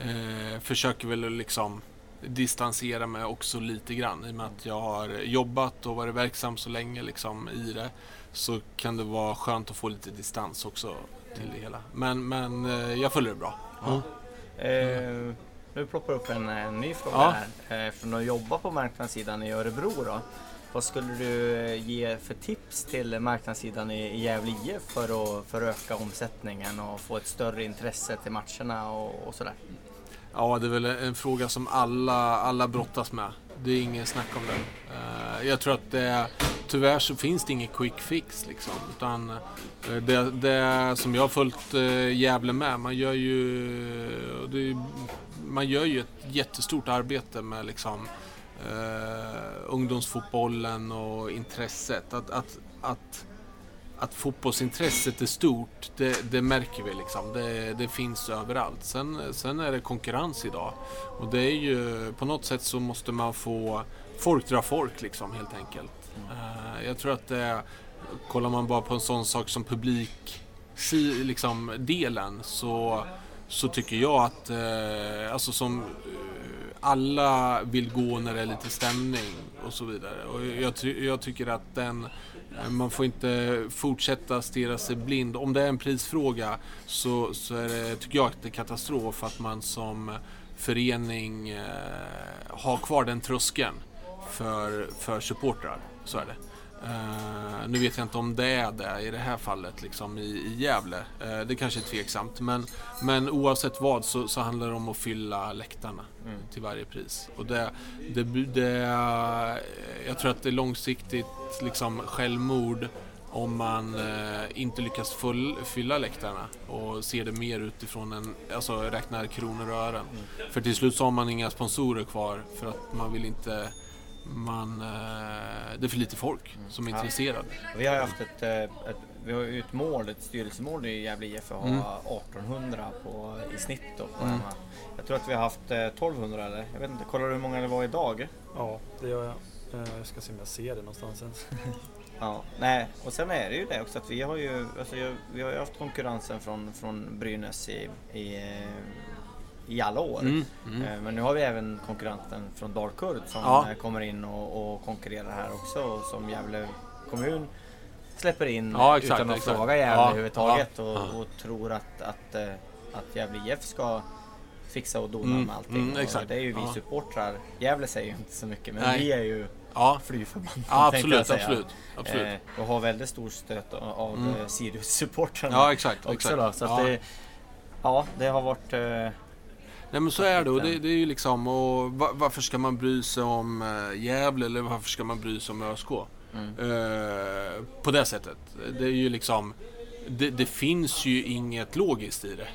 eh, eh, försöker väl liksom distansera mig också lite grann. I och med att jag har jobbat och varit verksam så länge liksom, i det. Så kan det vara skönt att få lite distans också till det hela. Men, men eh, jag följer det bra. Ehm, nu ploppar upp en, en ny fråga Ja. här. Eh, från att jobba på marknadssidan i Örebro då. Vad skulle du eh, ge för tips till marknadssidan i, i Gävle IF för att, för att öka omsättningen och få ett större intresse till matcherna och, och sådär? Ja, det är väl en fråga som alla, alla brottas med. Det är ingen snack om det. Eh, jag tror att det, tyvärr så finns det ingen quick fix liksom. Utan eh, det, det som jag har följt eh, Gävle med, man gör ju, det, man gör ju ett jättestort arbete med liksom uh, ungdomsfotbollen och intresset. Att, att, att, att fotbollsintresset är stort, det, det märker vi liksom. Det, det finns överallt. Sen, sen är det konkurrens idag. Och det är ju, på något sätt så måste man få folk dra folk liksom helt enkelt. Eh, jag tror att det, kollar man bara på en sån sak som publik liksom, delen så, så tycker jag att eh, alltså som eh, alla vill gå när det är lite stämning och så vidare. Och jag, jag tycker att den man får inte fortsätta stirra sig blind. Om det är en prisfråga så, så är det, tycker jag att det är katastrof att man som förening eh, har kvar den tröskeln för, för supportrar. Så är det. Eh, nu vet jag inte om det är det i det här fallet liksom i, i Gävle. Eh, det kanske är tveksamt. Men, men oavsett vad så, så handlar det om att fylla läktarna till varje pris. Och det, det, det, jag tror att det är långsiktigt liksom självmord om man eh, inte lyckas full, fylla läktarna och ser det mer utifrån en, alltså räknar kronor och ören. För till slut så har man inga sponsorer kvar för att man vill inte man, eh, det är för lite folk som är Ja. intresserade. Vi har ju haft ett, eh, ett, vi har ett mål, ett styrelsemål i Gävle IF att ha Mm. 1800 på, i snitt. Då, på Mm. Jag tror att vi har haft eh, 1200 eller? Jag vet inte, kollar du hur många det var idag? Ja, det gör jag. Eh, Jag ska se om jag ser det någonstans ens. Ja, nej, och sen är det ju det också att vi har ju, alltså, vi har ju haft konkurrensen från, från Brynäs i, i, eh, i alla år. Mm, mm. Eh, Men nu har vi även konkurrenten från Dalkurd som Ja. eh, kommer in och, och konkurrerar här också och som Gävle kommun släpper in Ja, exakt, utan att exakt. fråga Gävle Ja, överhuvudtaget ja, och, och tror att, att, eh, att Gävle IF ska fixa och dona Mm, med allting. mm. Det är ju vi supportrar. Gävle säger ju inte så mycket men Nej. vi är ju Ja, fly förbannade ja absolut, absolut, absolut. Eh, och har väldigt stor stöt av Mm. Sirius-supportrarna Ja, exakt. också exakt. då. Så det, ja, det har varit... Nej men så är det och det, det är ju liksom och va, varför ska man bry sig om eh, Gävle eller varför ska man bry sig om ÖSK? mm. Eh, på det sättet. Det är ju liksom det, det finns ju inget logiskt i det.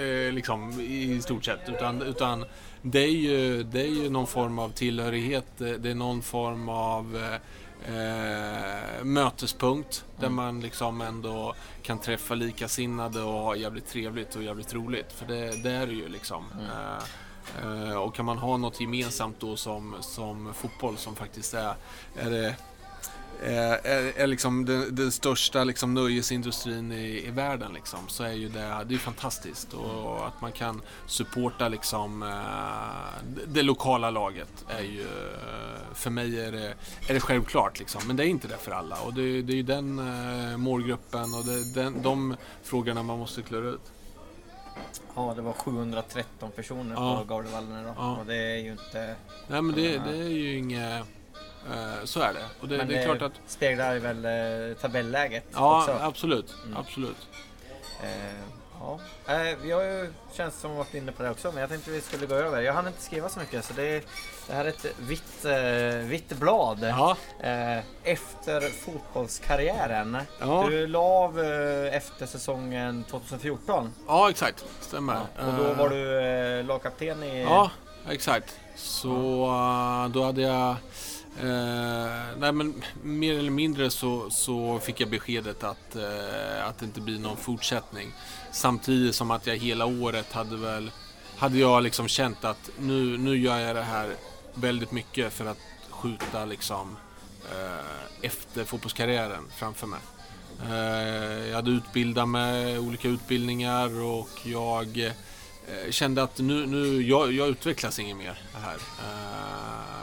Eh, liksom i stort sett. Utan, utan det, är ju, det är ju någon form av tillhörighet. Det är någon form av eh, eh, mötespunkt. Där Mm. man liksom ändå kan träffa likasinnade och ha jävligt trevligt och jävligt roligt. För det, det är det ju liksom. Mm. Eh, eh, och kan man ha något gemensamt då som, som fotboll som faktiskt är, är det är, är, är liksom den, den största liksom nöjesindustrin i, i världen liksom, så är ju det, det är fantastiskt. Och att man kan supporta liksom, eh, det, lokala laget är ju, eh, för mig är det, är det självklart. Liksom. Men det är inte det för alla. Och det, det är ju den eh, målgruppen och det, den, de frågorna man måste klura ut. Ja, det var 713 personer Ja. på Gavlevallen idag. Ja. Och det är ju inte... Nej men det, det är ju inget... eh, så är det. Och det, men det är klart att... speglar väl eh, tabelläget Ja, också. absolut. Mm. Absolut. Eh, ja. vi har ju känns som varit inne på det också, men jag tänkte vi skulle gå över. Jag hann inte skriva så mycket, så det, det här är ett vitt, vitt blad. Ja, efter fotbollskarriären. Ja. Du la av efter säsongen 2014. ja exakt. Stämmer. Och då var du lagkapten i... Ja, exakt. Så då hade jag... Eh, nej men mer eller mindre så, så fick jag beskedet att, eh, att det inte blir någon fortsättning. Samtidigt som att jag hela året hade väl... Hade jag liksom känt att nu, nu gör jag det här väldigt mycket för att skjuta liksom eh, efter fotbollskarriären framför mig. Eh, jag hade utbildat mig, olika utbildningar och jag eh, kände att nu, nu jag, jag utvecklas inget mer här. Eh,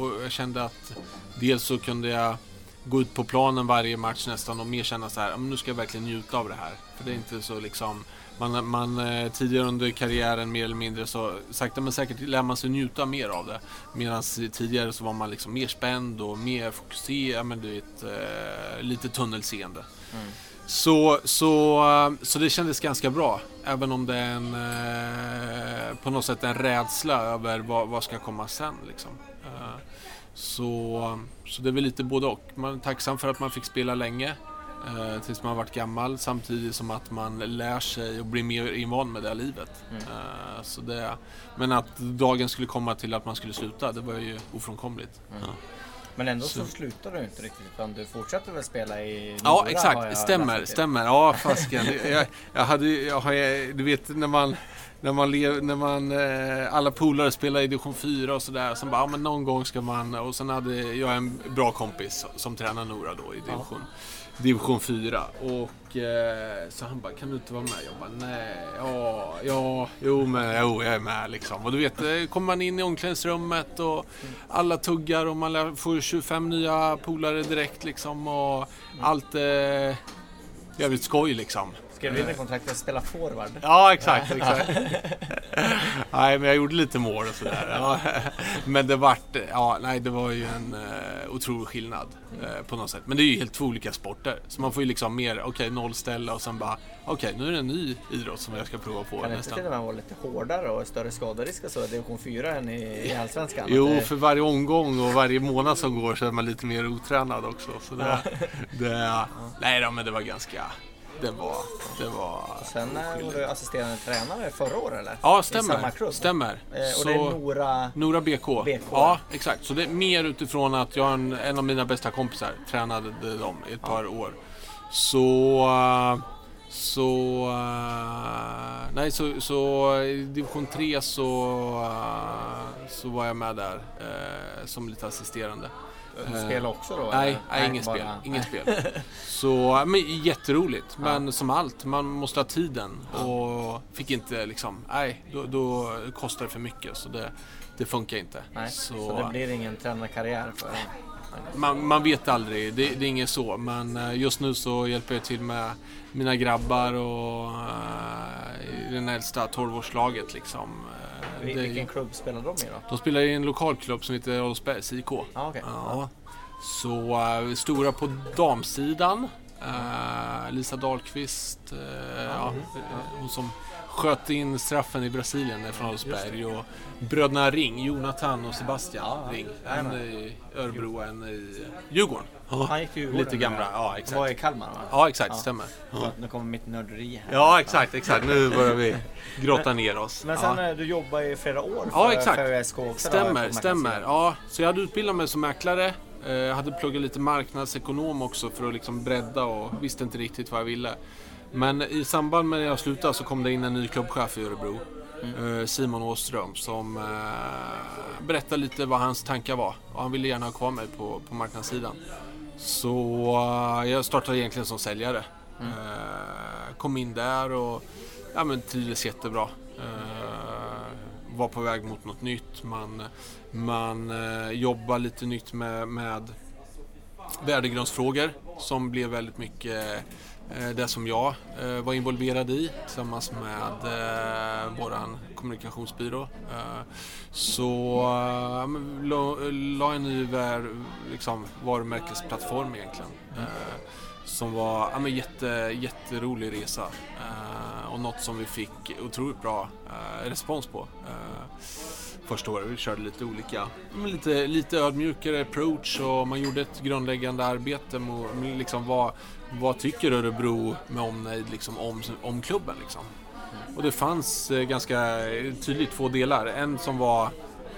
och jag kände att dels så kunde jag gå ut på planen varje match nästan och mer känna så här, "Ja, men nu ska jag verkligen njuta av det här. För det är inte så liksom, man, man eh, tidigare under karriären mer eller mindre så sakta men säkert lär man sig njuta mer av det. Medan tidigare så var man liksom mer spänd och mer fokuserad, men du vet, eh, lite tunnelseende. Mm. Så, så, eh, så det kändes ganska bra. Även om det är en, på något sätt en rädsla över vad, vad ska komma sen. Liksom. Så, så det är väl lite både och. Man är tacksam för att man fick spela länge. eh, Tills man varit gammal samtidigt som att man lär sig och blir mer invand med det här livet. Mm. Eh, Så det, men att dagen skulle komma till att man skulle sluta, det var ju ofrånkomligt. Mm. Ja. Men ändå så, Så- slutade du inte riktigt utan du fortsatte väl spela i Ja, Mora, har exakt. jag Stämmer, stämmer. Ja, fasken. jag, jag hade, jag har, du vet när man, när man, lev, när man eh, alla polare spelar i division 4 och sådär. Sen bara, ja men någon gång ska man, och sen hade jag en bra kompis som tränar Nora då i division, division 4. Och eh, så han bara, kan du inte vara med? Jag bara, nej, ja, ja, jo men jo, jag är med liksom. Och du vet, eh, kommer man in i omklädningsrummet och alla tuggar och man får 25 nya polare direkt liksom. Och allt är jävligt skoj liksom. Skrev in i kontraktet att spela forward? Ja, exakt. exakt. nej, men jag gjorde lite mål och sådär. Ja. Men det vart, ja, nej, det var ju en uh, otrolig skillnad eh, på något sätt. Men det är ju helt två olika sporter. Så man får ju liksom mer, okej, nollställa och sen bara, okej, nu är det en ny idrott som jag ska prova på Kan det inte till och med vara lite hårdare och större skaderisk och så i division 4 än i, i Allsvenskan? Jo, det- för varje omgång och varje månad som går så är man lite mer otränad också. Så det, det, nej då, men det var ganska, det var, det var... Sen eh, var du assisterande tränare förra året eller? Ja, I stämmer. klubb? Stämmer. Eh, och det är Nora... Nora BK. BK. Ja, exakt. Så det är mer utifrån att jag, en, en av mina bästa kompisar, tränade dem i ett par år. Så... Så... eh, Nej, så, så i division 3 så, eh, så var jag med där som lite assisterande. Du spelar också då? Nej, nej ingen bara- spel. Ingen spel. Så, men jätteroligt. Men som allt, man måste ha tiden. Och fick inte liksom, nej, då, då kostar det för mycket. Så det, det funkar inte. Nej, så, så det blir ingen tränarkarriär för man, man vet aldrig, det, det är inget så. Men eh, just nu så hjälper jag till med mina grabbar och eh, i den äldsta 12-årslaget liksom. Vilken klubb spelar de i då? De spelar i en lokalklubb som heter Adolfsbergs IK. Ja, okej. Ja. Så uh, stora på damsidan. Uh, Lisa Dahlqvist, uh, ja, hon som sköt in straffen i Brasilien från Adolfsberg. Och bröderna Ring, Jonathan och Sebastian Ring. En i Örebro och en i Djurgården. Ja, Han gick ju Lite gamla, ja exakt. Var i Kalmar va? Ja exakt, Ja. stämmer. Förlåt, Nu kommer mitt nörderi här. Ja exakt, exakt. Nu börjar vi grotta ner oss. Men ja. sen eh, du jobbar i flera år för, Ja, exakt. för ÖSK också då, Stämmer, på stämmer. Ja, så jag hade utbildat mig som mäklare. Eh, Jag hade pluggat lite marknadsekonom också för att liksom bredda och visste inte riktigt vad jag ville. Men i samband med att jag slutade så kom det in en ny klubbchef i Örebro. eh, Simon Åström som eh, berättade lite vad hans tankar var. Och han ville gärna ha kvar mig på, på marknadssidan. Så eh, jag startade egentligen som säljare. Eh, kom in där och ja, men trivdes jättebra. Eh, var på väg mot något nytt. Man, man jobbar lite nytt med, med värdegrundsfrågor som blev väldigt mycket det som jag eh, var involverad i tillsammans med eh, våran kommunikationsbyrå. Eh, så eh, la, en ny liksom, varumärkesplattform egentligen. Eh, som var men jätte, jätterolig resa eh, och något som vi fick otroligt bra eh, respons på. Första året. Vi körde lite olika, lite, lite ödmjukare approach och man gjorde ett grundläggande arbete med, med liksom vad, vad tycker Örebro med omnejd liksom om, om klubben liksom. Och det fanns eh, ganska tydligt två delar. En som var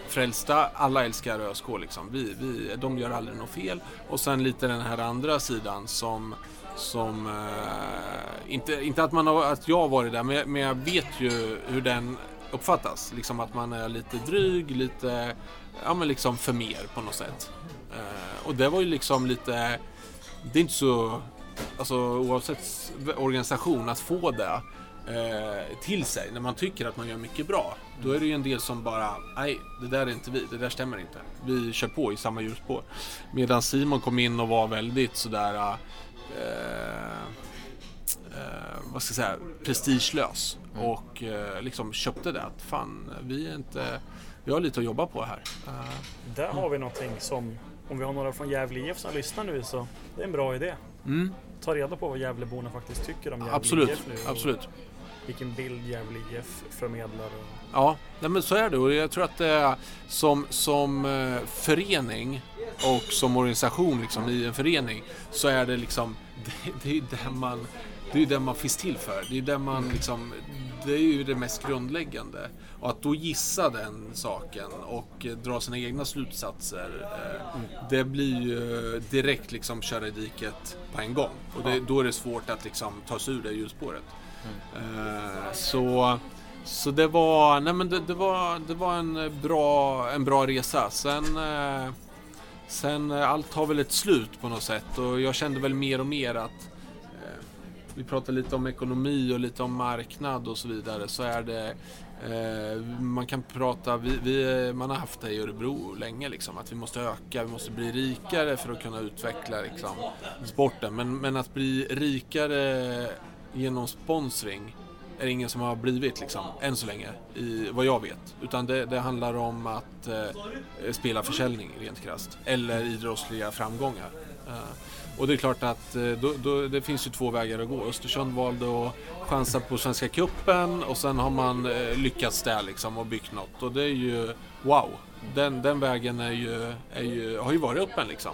frälsta, alla älskar ÖSK liksom. Vi, vi, de gör aldrig något fel. Och sen lite den här andra sidan som som, eh, inte, inte att, man har, att jag har varit där, men, men jag vet ju hur den uppfattas. Liksom att man är lite dryg, lite, ja men liksom för mer på något sätt. Eh, och det var ju liksom lite, det är inte så, alltså oavsett organisation, att få det eh, till sig när man tycker att man gör mycket bra. Då är det ju en del som bara, nej, det där är inte vi, det där stämmer inte. Vi kör på i samma hjulspår. Medan Simon kom in och var väldigt sådär, eh, eh, vad ska jag säga, prestigelös. Och eh, liksom köpte det att fan, vi är inte, vi har lite att jobba på här. Eh, Där har vi någonting som, om vi har några från Gävle IF som lyssnar nu så det är en bra idé. mm, Ta reda på vad Gävleborna faktiskt tycker om Gävle absolut, IF nu. absolut. Vilken bild Gävle IF förmedlar. Och, Ja, nej men så är det och jag tror att är som, som eh, förening och som organisation liksom, i en förening så är det liksom det, det är ju det man det är ju det man finns till för. Det är det man liksom det är ju det mest grundläggande. Och att då gissa den saken och eh, dra sina egna slutsatser eh, det blir ju direkt liksom köra i diket på en gång. Och det, då är det svårt att liksom ta sig ur det hjulspåret. Eh, så så det var, nej men det, det var, det var en bra, en bra resa. Sen, sen allt har väl ett slut på något sätt och jag kände väl mer och mer att vi pratar lite om ekonomi och lite om marknad och så vidare så är det eh, man kan prata, vi, vi, man har haft det i Örebro länge liksom att vi måste öka, vi måste bli rikare för att kunna utveckla liksom, sporten. Men, men att bli rikare genom sponsring är det ingen som har blivit liksom, än så länge, i vad jag vet. Utan det, det handlar om att eh, spela försäljning rent krasst. Eller idrottsliga framgångar. Eh, och det är klart att eh, då, då, det finns ju två vägar att gå. Östersund valde att chansa på Svenska Cupen och sen har man eh, lyckats där liksom och byggt något. Och det är ju wow. Den, den vägen är ju, är ju, har ju varit öppen liksom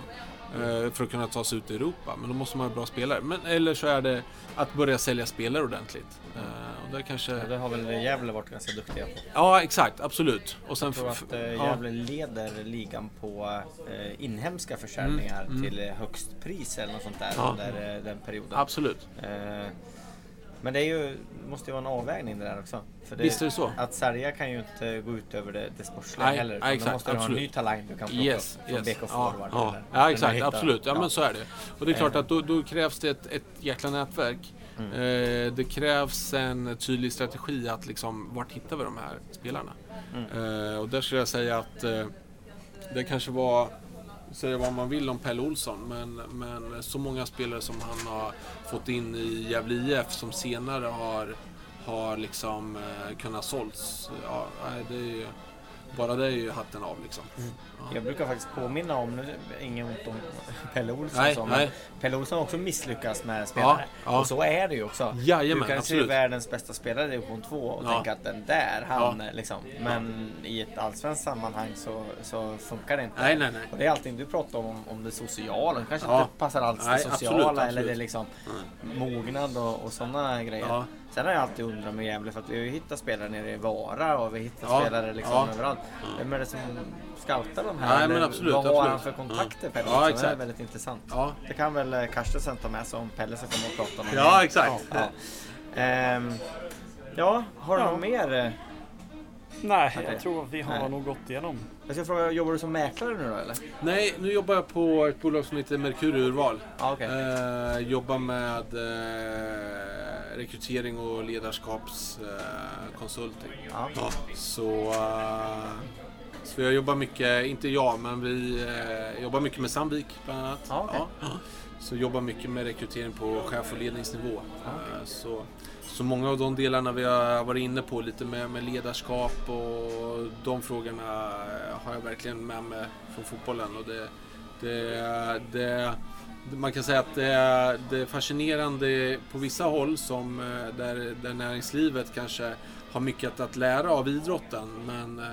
eh, För att kunna ta sig ut i Europa. Men då måste man ha bra spelare. Men, eller så är det att börja sälja spelare ordentligt. Eh, Och det kanske... Det har väl Gävle varit ganska duktiga på. Ja, exakt. Absolut. Och sen... Jag tror att eh, ja. Gävle leder ligan på eh, inhemska försäljningar Mm, mm. till högst pris eller något sånt där Ja. under den perioden. Absolut. Eh, men det är ju, måste ju vara en avvägning det där också. För det, Visst är det så. Att sälja kan ju inte gå ut över det, det sportsliga Nej, heller. nej, exakt, då måste du ha en ny talang du kan plocka Yes, upp från yes. BK Ja, Forward. ja. ja exakt. Absolut. Ja, men så är det. Och det är klart att då, då krävs det ett, ett jäkla nätverk. Mm. Eh, det krävs en tydlig strategi att liksom, vart hittar vi de här spelarna? Mm. Eh, och där skulle jag säga att eh, det kanske var Säga vad man vill om Pelle Olsson men, men så många spelare som han har fått in i Gävle IF som senare har, har liksom eh, kunnat sålts. Ja, det är ju, bara det är ju hatten av liksom. Ja. Jag brukar faktiskt påminna om, inget ont om Pelle Olsson, Nej, så, men nej. Pelle Olsson har också misslyckats med spelare. ja. Och så är det ju också. Jajamän, du kan absolut. se världens bästa spelare i division 2 och Ja. tänka att den där, han liksom. Men i ett allsvenskt sammanhang så, så funkar det inte. Nej, nej, nej. Och det är allting du pratar om, om det sociala. Det kanske Ja. inte passar alls Nej, det absolut, sociala eller absolut. det liksom mognad och, och sådana grejer. Sen har jag alltid undrat med Gävle för att vi har ju hittat spelare nere i Vara och vi hittar Ja. spelare liksom Ja. överallt. Vem är det som scoutar de här? Nej, men absolut, Vad har han absolut. för kontakter Pelle? Ja, det är väldigt intressant. Ja. Det kan väl eh, Karstensen ta med sig om Pelle ska komma och prata om Ja, exakt. Ja, ja. Ehm, ja, har du Ja. något mer? eh? Nej, jag tror att vi har Nej. nog gått igenom. Jag ska fråga, jobbar du som mäklare nu då eller? Nej, nu jobbar jag på ett bolag som heter Merkur Urval. Ja, okej. Eh, jobbar med eh, rekrytering och ledarskapskonsulting. Eh, konsulting. Ja. Så, eh, Så jag jobbar mycket, inte jag, men vi eh, jobbar mycket med Sandvik bland annat. Ja, okej. Ja. Så jobbar mycket med rekrytering på chef och ledningsnivå. Eh, Så, så många av de delarna vi har varit inne på, lite med, med ledarskap och de frågorna har jag verkligen med mig från fotbollen. Och det, det, det, man kan säga att det är, det fascinerande på vissa håll som eh, där, där näringslivet kanske har mycket att, att lära av idrotten. Men eh,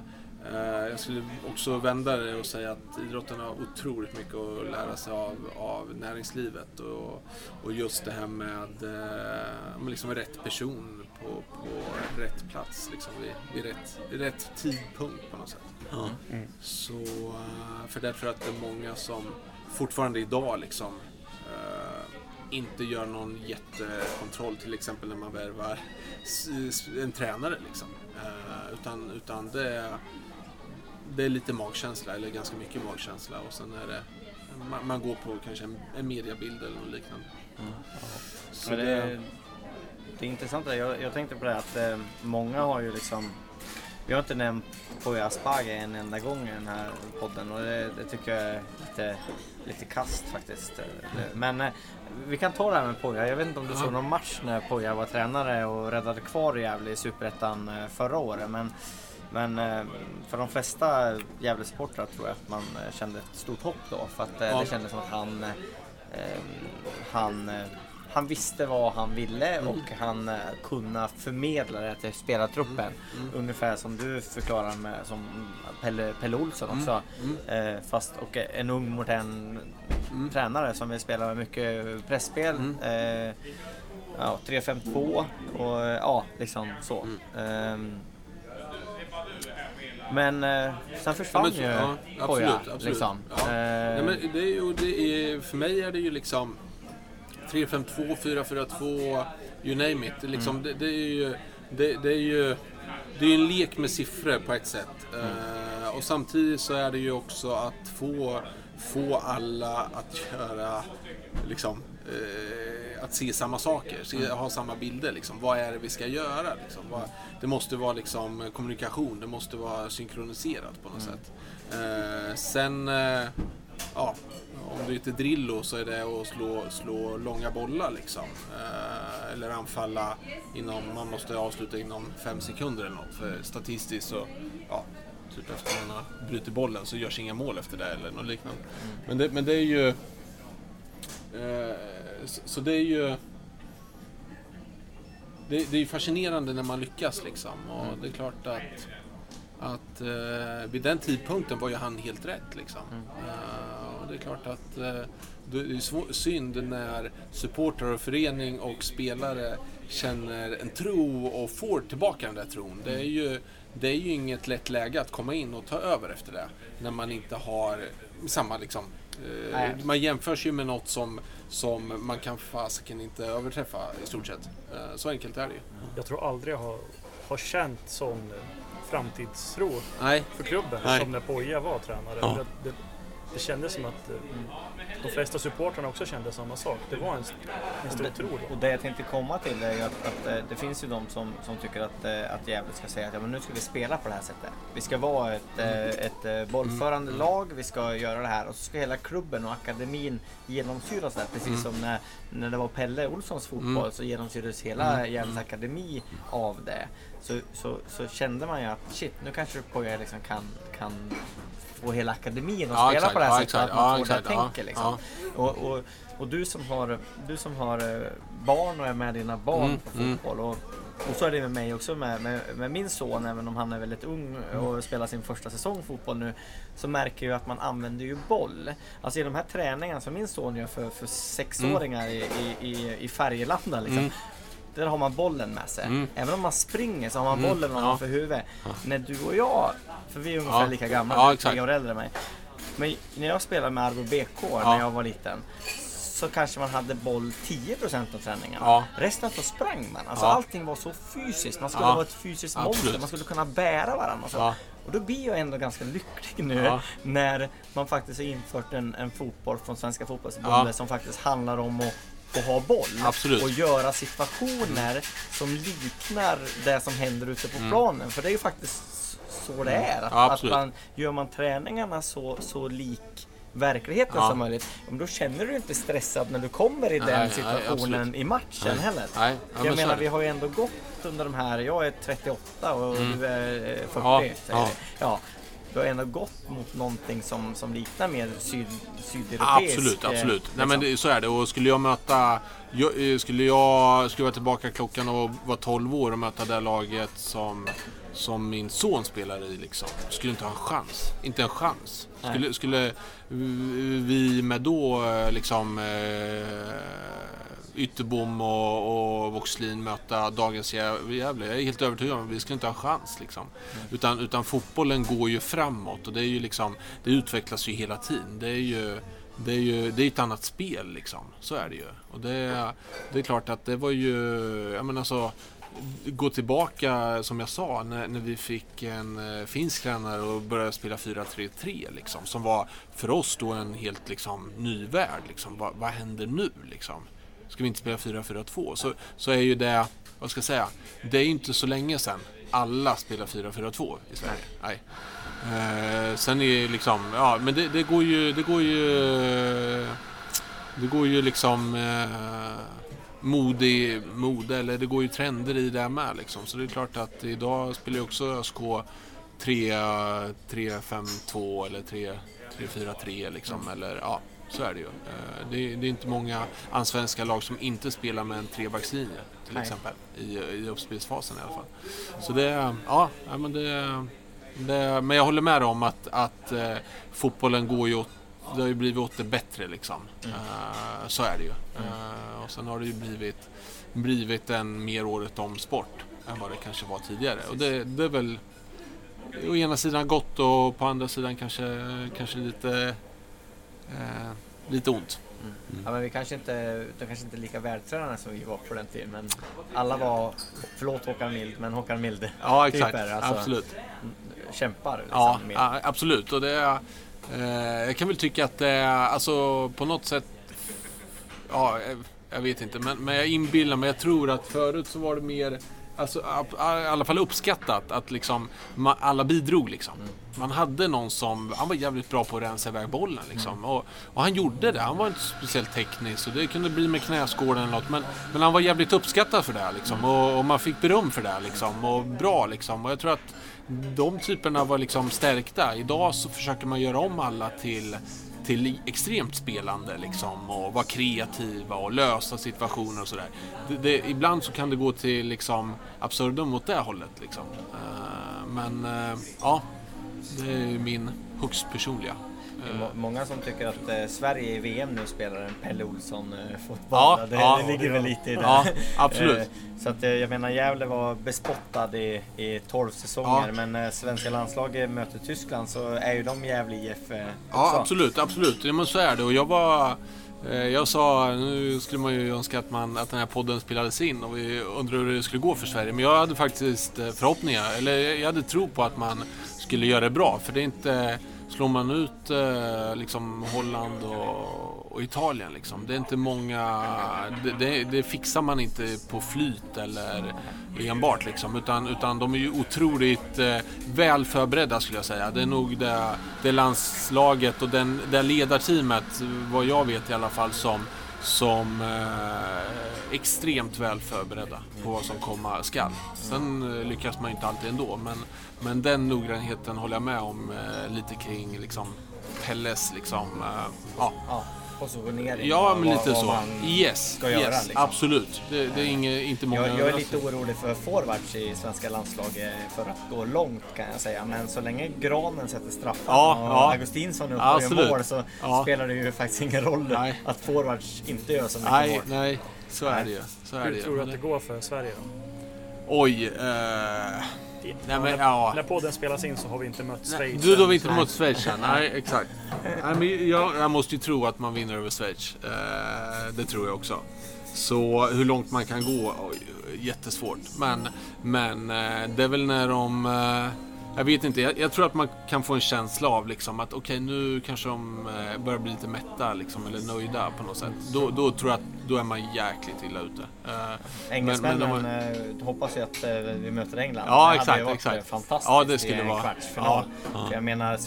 jag skulle också vända det och säga att idrotten har otroligt mycket att lära sig av, av näringslivet. Och, och just det här med eh, liksom rätt person på, på rätt plats. Liksom vid, vid, rätt, vid rätt tidpunkt på något sätt. Så, eh, för därför att det är många som fortfarande idag liksom eh, inte gör någon jättekontroll till exempel när man värvar en tränare liksom. Eh, utan, utan det är, det är lite magkänsla eller ganska mycket magkänsla och sen är det man, man går på kanske en, en mediabild eller något liknande. Så Men det, det, det är intressant. Jag, jag tänkte på det att eh, många har ju liksom vi har inte nämnt Poya Asbaghi en enda gång i den här podden och det, det tycker jag är lite, lite kast faktiskt. Men eh, vi kan ta det här med Poya. Jag vet inte om du såg någon match när Poya var tränare och räddade kvar Gävle i Superettan eh, förra året. Men, men eh, för de flesta Gävle-supportrar tror jag att man eh, kände ett stort hopp då. För att eh, det kändes som att han, eh, eh, han han visste vad han ville Mm. och han eh, kunde förmedla det till spelartruppen. Mm. Ungefär som du förklarar med som Pelle, Pelle Olsson också. Mm. Eh, fast och en ung modern Mm. tränare som vill spela med mycket pressspel. Mm. Eh, ja, 3-5-2 och ja, liksom så. Mm. Men eh, sen Ja, försvann men så- ju ja, absolut, absolut. Liksom. Ja. Eh, Nej, men det är ju, det är, för mig är det ju liksom 3-5-2, 4-4-2, you name it. Liksom, det, det är ju, det, det är ju det är en lek med siffror på ett sätt. Eh, och samtidigt så är det ju också att få, få alla att göra liksom, eh, att se samma saker, se, ha samma bilder. Liksom. Vad är det vi ska göra? Liksom? Vad, det måste vara liksom, kommunikation, det måste vara synkroniserat på något sätt. Eh, sen, eh, ja, om du heter Drillo så är det att slå, slå långa bollar liksom. Eh, eller anfalla inom, man måste avsluta inom fem sekunder eller något. För statistiskt så, ja, typ efter man har brutit bollen så görs inga mål efter det eller något liknande. Men det, men det är ju, eh, så, så det är ju det, det är fascinerande när man lyckas liksom. Och det är klart att, att eh, vid den tidpunkten var ju han helt rätt liksom. Eh, och det är klart att eh, det är svå- synd när supportrar och förening och spelare känner en tro och får tillbaka den där tron. Det är ju, det är ju inget lätt läge att komma in och ta över efter det. När man inte har samma liksom Nej. man jämförs ju med något som, som man kan fasiken inte överträffa i stort sett. Eh, Så enkelt är det ju. Jag tror aldrig jag har, har känt sån framtidstro Nej, för klubben Nej. som när Poja var tränare. Ja. Det, det, det kändes som att eh, de flesta supportrarna också kände samma sak. Det var en, en stor tro då. Och det jag tänkte komma till är ju att, att eh, det finns ju de som, som tycker att, eh, att Gävle ska säga att ja, men nu ska vi spela på det här sättet. Vi ska vara ett, ett bollförande lag, vi ska göra det här och så ska hela klubben och akademin genomsyras där. Precis som när, när det var Pelle Olssons fotboll så genomsyrades hela Gävles akademi av det. Så, så, så kände man ju att shit, nu kanske Poya liksom kan, kan få hela akademin att Ja, spela exakt. på det här Ja, sättet. exakt. Att man Ja, får det exakt. här Ja, tänket liksom. ja. Och, och, och du som har, du som har eh, barn och är med dina barn Mm, på mm. fotboll. Och, och så är det med mig också med, med, med min son, även om han är väldigt ung och spelar sin första säsong fotboll nu. Så märker jag att man använder ju boll. Alltså i de här träningarna som min son gör för, för sexåringar i, i, i, i Färgelanda. Liksom, Mm. Där har man bollen med sig. Mm. Även om man springer så har man Mm, bollen ja. ovanför huvudet. När du och jag, för vi är ungefär Ja. lika gamla, Ja, exakt. tre år äldre än mig. Men när jag spelade med Arbo BK Ja. när jag var liten så kanske man hade boll 10% av träningarna. Ja. Resten så sprang man. Alltså Ja. allting var så fysiskt. Man skulle Ja. vara ett fysiskt Absolut. monster. Man skulle kunna bära varandra. Och, så. Ja. och då blir jag ändå ganska lycklig nu Ja. när man faktiskt har infört en, en fotboll från Svenska Fotbollförbundet Ja. som faktiskt handlar om att att ha boll Absolut. och göra situationer som liknar det som händer ute Mm. på planen. För det är ju faktiskt så det är. Att, Ja, att man, gör man träningarna så, så lik verkligheten Ja. som möjligt, ja, men då känner du inte stressad när du kommer i Nej, den nej, situationen absolut. i matchen Nej. heller. Nej, ja, jag menar, vi har ju ändå gått under de här, jag är 38 och Mm. du är eh, 40. Ja, säger ja. vi. ja. Du har ändå gått mot någonting som, som liknar mer syd, sydeuropeisk. Absolut, eh, absolut. Nej, men liksom. det, så är det. Och skulle jag möta... Jag, eh, skulle jag skruva tillbaka klockan och vara 12 år och möta det laget som, som min son spelar i, liksom, skulle inte ha en chans. Inte en chans. Nej. Skulle, skulle vi med då liksom eh, Ytterbom och, och Voxlin möta dagens Gäv- Gävle. Jag är helt övertygad om att vi skulle inte ha en chans. Liksom. Utan, utan fotbollen går ju framåt och det, är ju liksom, det utvecklas ju hela tiden. Det är ju, det är ju det är ett annat spel liksom. Så är det ju. Och det, det är klart att det var ju, jag menar så, gå tillbaka som jag sa när, när vi fick en eh, finsk tränare och började spela 4-3-3 liksom. Som var för oss då en helt liksom ny värld liksom. Vad, vad händer nu liksom? Ska vi inte spela 4-4-2? Så, så är ju det, vad ska jag säga, det är ju inte så länge sedan alla spelar 4-4-2 i Sverige. Nej. Eh, sen är det liksom, ja men det, det går ju, det går ju, det går ju liksom eh, mode, i- mode, eller det går ju trender i det med liksom. Så det är klart att idag spelar ju också ÖSK 3-5-2 eller 3-4-3 liksom. Eller ja, så är det ju. Eh, Det, det är inte många allsvenska lag som inte spelar med en trebackslinje till Nej. exempel. I, I uppspelsfasen i alla fall. Så det, ja, men det, det, men jag håller med om att, att eh, fotbollen går ju åt, det har ju blivit åt det bättre liksom. Eh, så är det ju. Eh, och sen har det ju blivit, blivit en mer året om sport än vad det kanske var tidigare. Och det, det är väl å ena sidan gott och på andra sidan kanske, kanske lite, eh, lite ont. Ja, men vi kanske inte, de kanske inte är lika vältränade som vi var på den tiden. Men alla var, förlåt Håkan Mild, men Håkan Mild Ja, exakt. Typer, alltså. Absolut. kämpar. Liksom, Ja, med. absolut. Och det är, jag kan väl tycka att det är, alltså på något sätt, ja, jag- jag vet inte, men, men jag inbillar mig, jag tror att förut så var det mer, alltså i alla fall uppskattat att liksom alla bidrog liksom. Man hade någon som, han var jävligt bra på att rensa iväg bollen liksom. Och, och han gjorde det, han var inte speciellt teknisk och det kunde bli med knäskålen eller något. Men, men han var jävligt uppskattad för det liksom. Och, och man fick beröm för det liksom. Och bra liksom. Och jag tror att de typerna var liksom stärkta. Idag så försöker man göra om alla till till extremt spelande liksom och vara kreativa och lösa situationer och sådär. Ibland så kan det gå till liksom absurdum åt det hållet liksom. Uh, men uh, ja, det är min högst personliga. Det är må- många som tycker att eh, Sverige i VM nu spelar en Pelle Olsson-fotboll. Ja, det, ja. det ligger väl lite i det. Ja, absolut. Eh, Så att eh, jag menar Gävle var bespottad i, i 12 säsonger Ja. men svenska landslaget möter Tyskland så är ju de Gävle IF eh, Ja, absolut, absolut. Ja, men så är det. Och jag var... eh, Jag sa, nu skulle man ju önska att, man, att den här podden spelades in och vi undrar hur det skulle gå för Sverige. Men jag hade faktiskt eh, förhoppningar, eller jag hade tro på att man skulle göra det bra. För det är inte, slår man ut eh, liksom Holland och, och Italien liksom. Det är inte många, det, det, det fixar man inte på flyt eller enbart liksom. Utan, utan de är ju otroligt eh, väl förberedda skulle jag säga. Det är nog det, det landslaget och den, det ledarteamet, vad jag vet i alla fall, som, som eh, extremt väl förberedda på vad som komma skall. Sen eh, lyckas man ju inte alltid ändå, men, men den noggrannheten håller jag med om eh, lite kring liksom, Pelles liksom, eh, ja, Ja, positionering. Ja, men vad- lite vad så. man Yes, ska göra, yes liksom. absolut. Det, det är inget, inte många Jag, jag är lite orolig för forwards i svenska landslaget för att gå långt kan jag säga. Men så länge Granen sätter straffar Ja, och ja. Augustinsson är uppe och gör mål så Ja. spelar det ju faktiskt ingen roll Nej. att forwards inte gör så mycket Nej, mål. nej, så är det ju. Så är det Hur tror du att det det- går för Sverige då? Oj, eh, I- Nej, men, när, ja. när podden spelas in så har vi inte mött Schweiz. Du, då har vi inte mot Schweiz. Nej, exakt. Nej, men jag, jag måste ju tro att man vinner över Schweiz. Eh, det tror jag också. Så hur långt man kan gå, oj, jättesvårt. Men, men eh, det är väl när de... Eh, Jag vet inte, jag, jag, tror att man kan få en känsla av liksom att okej okay, nu kanske de eh, börjar bli lite mätta liksom, eller nöjda på något sätt. Då, då tror jag att då är man jäkligt illa ute. Engelsmännen men, men de hoppas ju att vi möter England. Ja det exakt, exakt. Fantastiskt ja, det skulle i en vara. kvartsfinal. Ja, Jag menar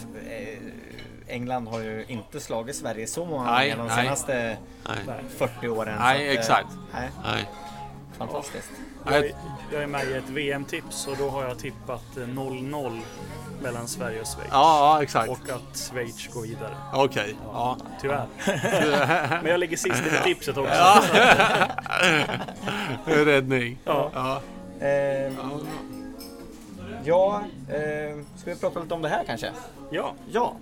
England har ju inte slagit Sverige så många gånger de senaste nej. 40 åren. Nej, att, exakt. Nej. nej. Fantastiskt. Jag, jag är med i ett VM-tips och då har jag tippat 0-0 mellan Sverige och Schweiz. Ja, ja exakt. Och att Schweiz går vidare. Okej. Okay. Ja. Tyvärr. Men jag ligger sist i tipset också. Ja. Räddning. Ja. ja. Eh, ja, eh, ska vi prata lite om det här kanske? Ja. Ja.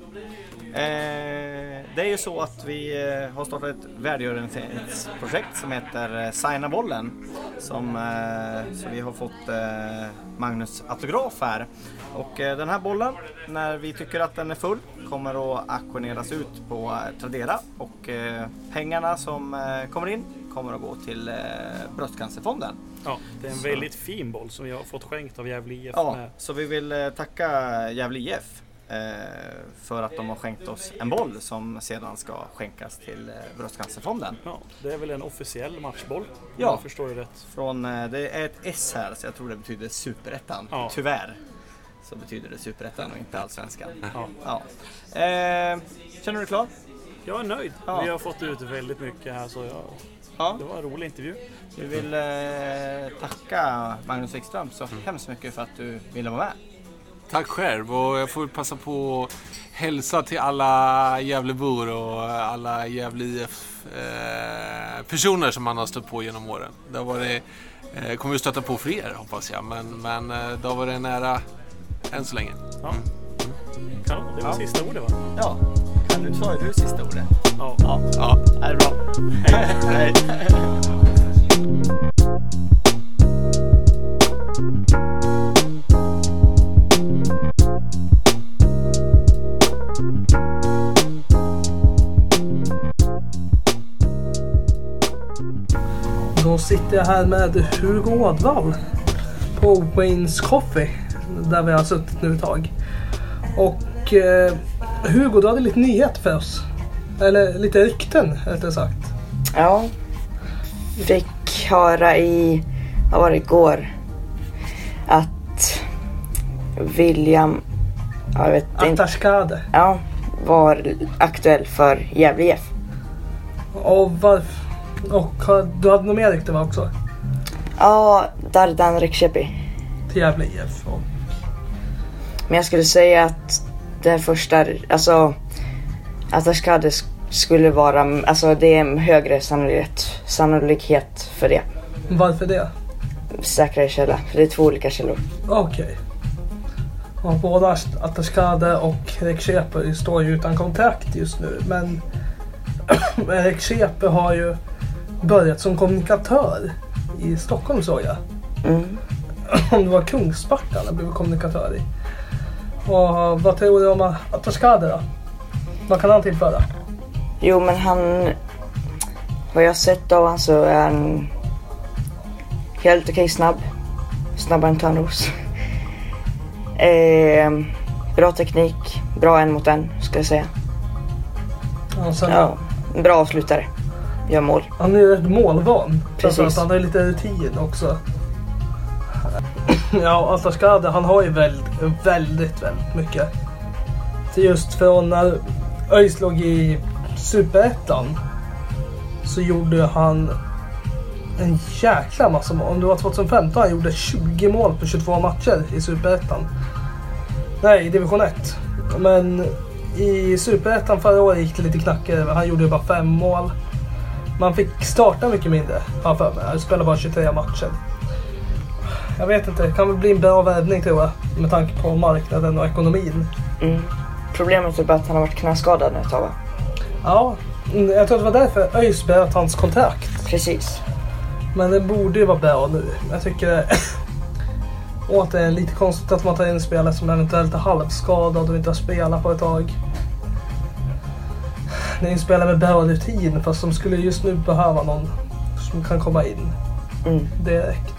Eh, det är ju så att vi eh, har startat ett välgörenhetsprojekt som heter eh, Signa bollen. Som, så vi har fått Magnus autograf här. Och den här bollen, när vi tycker att den är full, kommer att auktioneras ut på Tradera. Och pengarna som kommer in kommer att gå till Bröstcancerfonden. Ja, det är en så. väldigt fin boll som vi har fått skänkt av Gävle IF. Ja, med. så vi vill tacka Gävle IF för att de har skänkt oss en boll som sedan ska skänkas till eh, Bröstcancerfonden. Ja, det är väl en officiell matchboll? Ja, jag förstår det rätt. Från, eh, det är ett S här så jag tror det betyder Superettan. Ja. Tyvärr så betyder det Superettan och inte Allsvenskan. Ja. Ja. Eh, känner du dig klar? Jag är nöjd. Ja. Vi har fått ut väldigt mycket här så jag, ja. det var en rolig intervju. Vi vill eh, tacka Magnus Wikström så mm. hemskt mycket för att du ville vara med. Tack själv och jag får passa på att hälsa till alla Gävlebor och alla Gävle IF eh, personer som man har stött på genom åren. Det har varit, eh, kommer vi stöta på fler hoppas jag, men, men eh, det har varit en ära än så länge. Ja. Kanon, det var ja. sista ordet va? Ja, kan du sa ju du sista ordet. Ja. ja. ja. Det är bra. Hej. Hej. Sitter jag här med Hugo Ådvall på Waynes Coffee där vi har suttit nu ett tag. Och eh, Hugo, du hade lite nyheter för oss. Eller lite rykten rättare sagt. Ja. Fick höra i, vad var det igår? Att William, jag vet inte. Atashkade. Ja, var aktuell för Gävle IF. Och varför? Och du hade något mer rykte va också? Ja, Dardan Rekşepi. Till Gävle IF. Men jag skulle säga att det första, alltså att Ashkade skulle vara, alltså det är en högre sannolikhet, sannolikhet för det. Varför det? Säkrare källa, för det är två olika källor. Okej. Okay. Och både Atashkade och Rekşepi står ju utan kontrakt just nu men Rekşepi har ju börjat som kommunikatör i Stockholm såg jag. Mm. Om det var Kungsbacka han blev kommunikatör i. Och vad tror du om Atashkade då? Vad kan han tillföra? Jo men han... Vad jag sett av honom så är han helt okej okay, snabb. Snabbare än Törnros. eh, bra teknik. Bra en mot en ska jag säga. Ja, bra avslutare gör mål. Han är rätt målvan. Precis. han har lite rutin också. ja, Ataskade han har ju väldigt, väldigt, väldigt mycket. Just från när ÖIS låg i Superettan så gjorde han en jäkla massa mål. Om det var 2015 han gjorde 20 mål på 22 matcher i Superettan. Nej, i division 1. Men i Superettan förra året gick det lite knackigare. Han gjorde bara fem mål. Man fick starta mycket mindre, har för mig. Jag spelade bara 23 matcher. Jag vet inte, det kan väl bli en bra värvning tror jag. Med tanke på marknaden och ekonomin. Mm. Problemet är bara att han har varit knäskadad nu ett tag va? Ja, mm, jag tror det var därför ÖIS bröt hans kontrakt. Precis. Men det borde ju vara bra nu. Jag tycker det återigen lite konstigt att man tar in en spelare som eventuellt är halvskadad och inte har spelat på ett tag. Det är en spelare med bra rutin fast som skulle just nu behöva någon som kan komma in mm. direkt.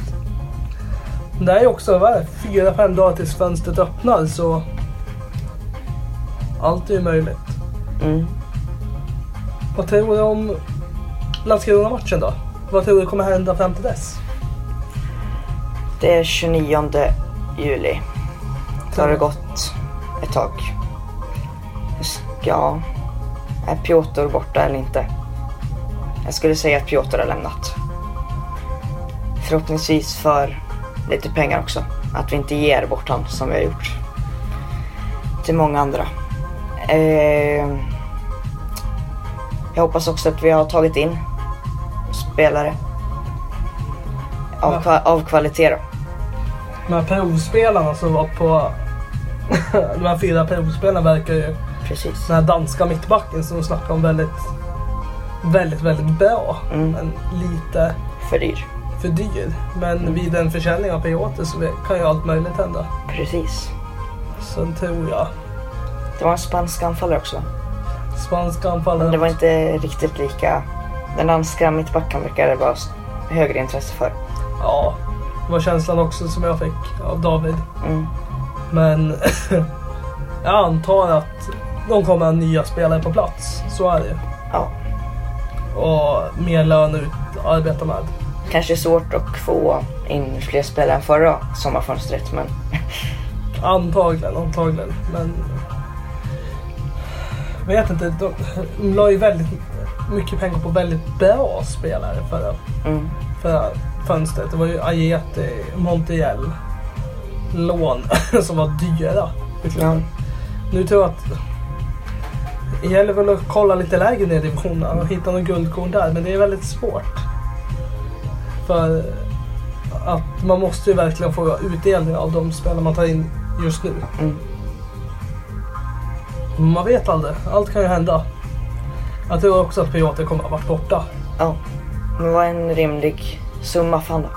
Det är ju också vad är det, fyra, fem dagar tills fönstret öppnar så allt är ju möjligt. Mm. Vad tror du om Landskrona-matchen då? Vad tror du kommer hända fram till dess? Det är 29 juli. Då har det gått ett tag. Ja, är Piotr borta eller inte? Jag skulle säga att Piotr har lämnat. Förhoppningsvis för lite pengar också. Att vi inte ger bort honom som vi har gjort. Till många andra. Eh, jag hoppas också att vi har tagit in spelare. Av, kva- av kvalitet då. De här provspelarna som var på... de här fyra provspelarna verkar ju... Precis. Den här danska mittbacken som de snackade om väldigt... Väldigt, väldigt bra. Mm. Men lite För dyr. för dyr. Men vid en försäljning av Piotr så kan ju allt möjligt hända. Precis. Sen tror jag Det var en spansk anfallare också. spanska anfallare... Men det var inte riktigt lika. Den danska mittbacken verkar det vara högre intresse för. Ja, det var känslan också som jag fick av David. Mm. Men jag antar att de kommer ha nya spelare på plats. Så är det ju. Ja. Och mer lön att arbeta med. Kanske svårt att få in fler spelare än förra sommarfönstret men Antagligen, antagligen. Men... Vet inte, de, de la ju väldigt mycket pengar på väldigt bra spelare förra, mm. förra fönstret. Det var ju Ajeti, Montiel, lån som var dyra. klubben. Nu tror jag att det gäller väl att kolla lite lägre ner i divisionerna och hitta någon guldkorn där. Men det är väldigt svårt. För att man måste ju verkligen få utdelning av de spelare man tar in just nu. Mm. Man vet aldrig. Allt kan ju hända. Jag tror också att Piotr kommer att ha varit borta. ja. Men vad är en rimlig summa för han då?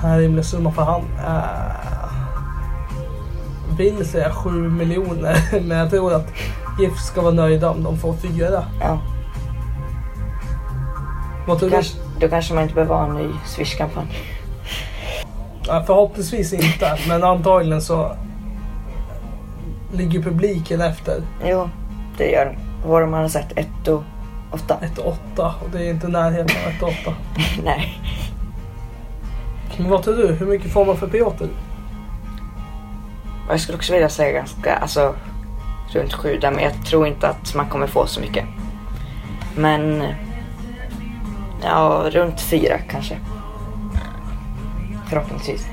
Här är rimlig summa för han. Äh, vill säga 7 miljoner. Men jag tror att GIF ska vara nöjda om de får fyra. Ja. Vad tror du? Kanske, då kanske man inte behöver ha en ny Swish-kampanj. Ja, förhoppningsvis inte, men antagligen så ligger publiken efter Jo, det gör de. Vad man har sagt? 1 och 8? 1 och 8 och det är inte närheten av 1 och 8. Nej. Men vad tror du? Hur mycket får man för Piotr? Och jag skulle också vilja säga ganska, alltså runt 7 där, men jag tror inte att man kommer få så mycket. Men ja, runt 4 kanske. Förhoppningsvis.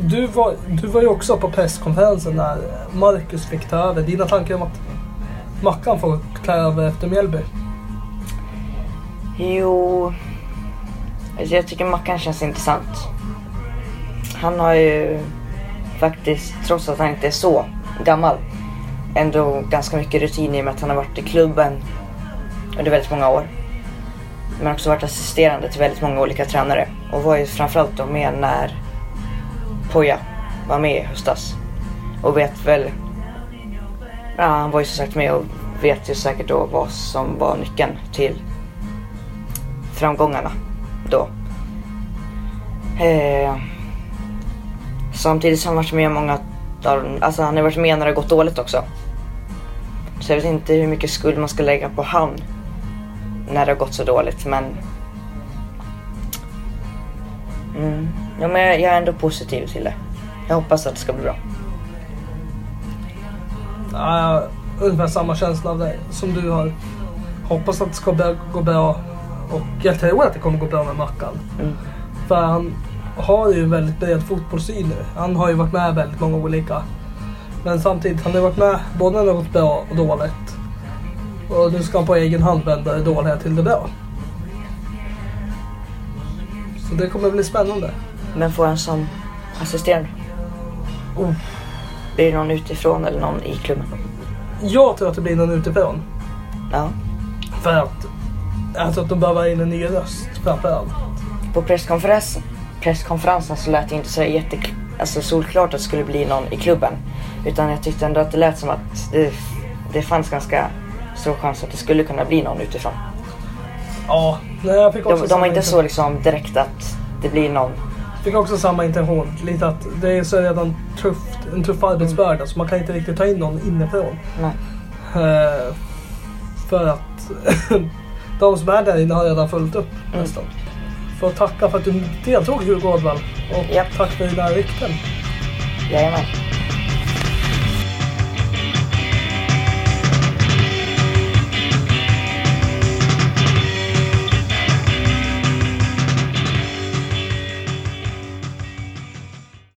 Du var, du var ju också på presskonferensen när Marcus fick ta över. Dina tankar om att Mackan får ta över efter Mjällby? Jo, alltså jag tycker Mackan känns intressant. Han har ju faktiskt, trots att han inte är så gammal, ändå ganska mycket rutin i och med att han har varit i klubben under väldigt många år. Men också varit assisterande till väldigt många olika tränare och var ju framförallt då med när Poja var med i höstas. Och vet väl, ja han var ju som sagt med och vet ju säkert då vad som var nyckeln till framgångarna då. Eh, samtidigt som han varit med många alltså han har varit med när det har gått dåligt också. Så jag vet inte hur mycket skuld man ska lägga på han när det har gått så dåligt men mm, ja, men jag, jag är ändå positiv till det. Jag hoppas att det ska bli bra. Ja, ungefär samma känsla av det som du har. Hoppas att det ska gå bra. Och jag tror att det kommer gå bra med Mackan. Mm. För han har ju en väldigt bred fotbollssyn nu. Han har ju varit med väldigt många olika. Men samtidigt, han har varit med både när det gått bra och dåligt. Och nu ska han på egen hand vända det dåliga till det bra. Så det kommer bli spännande. Men får han som assisterande? Oh. Blir det någon utifrån eller någon i klubben? Jag tror att det blir någon utifrån. Ja. För att jag tror att de behöver in en ny röst framförallt. På presskonferensen, presskonferensen så lät det inte så jätte, alltså solklart att det skulle bli någon i klubben. Utan jag tyckte ändå att det lät som att det, det fanns ganska stor chans att det skulle kunna bli någon utifrån. Ja, nej, jag fick också De, de var inte så liksom direkt att det blir någon. Jag fick också samma intention. Lite att det är så redan tufft, en tuff arbetsbörda mm. så man kan inte riktigt ta in någon inifrån. Nej. Uh, för att de som är där inne har redan fullt upp mm. nästan få tacka för att du deltog Hugo Ådvall. Och yep. tack för dina rykten. Jajamän.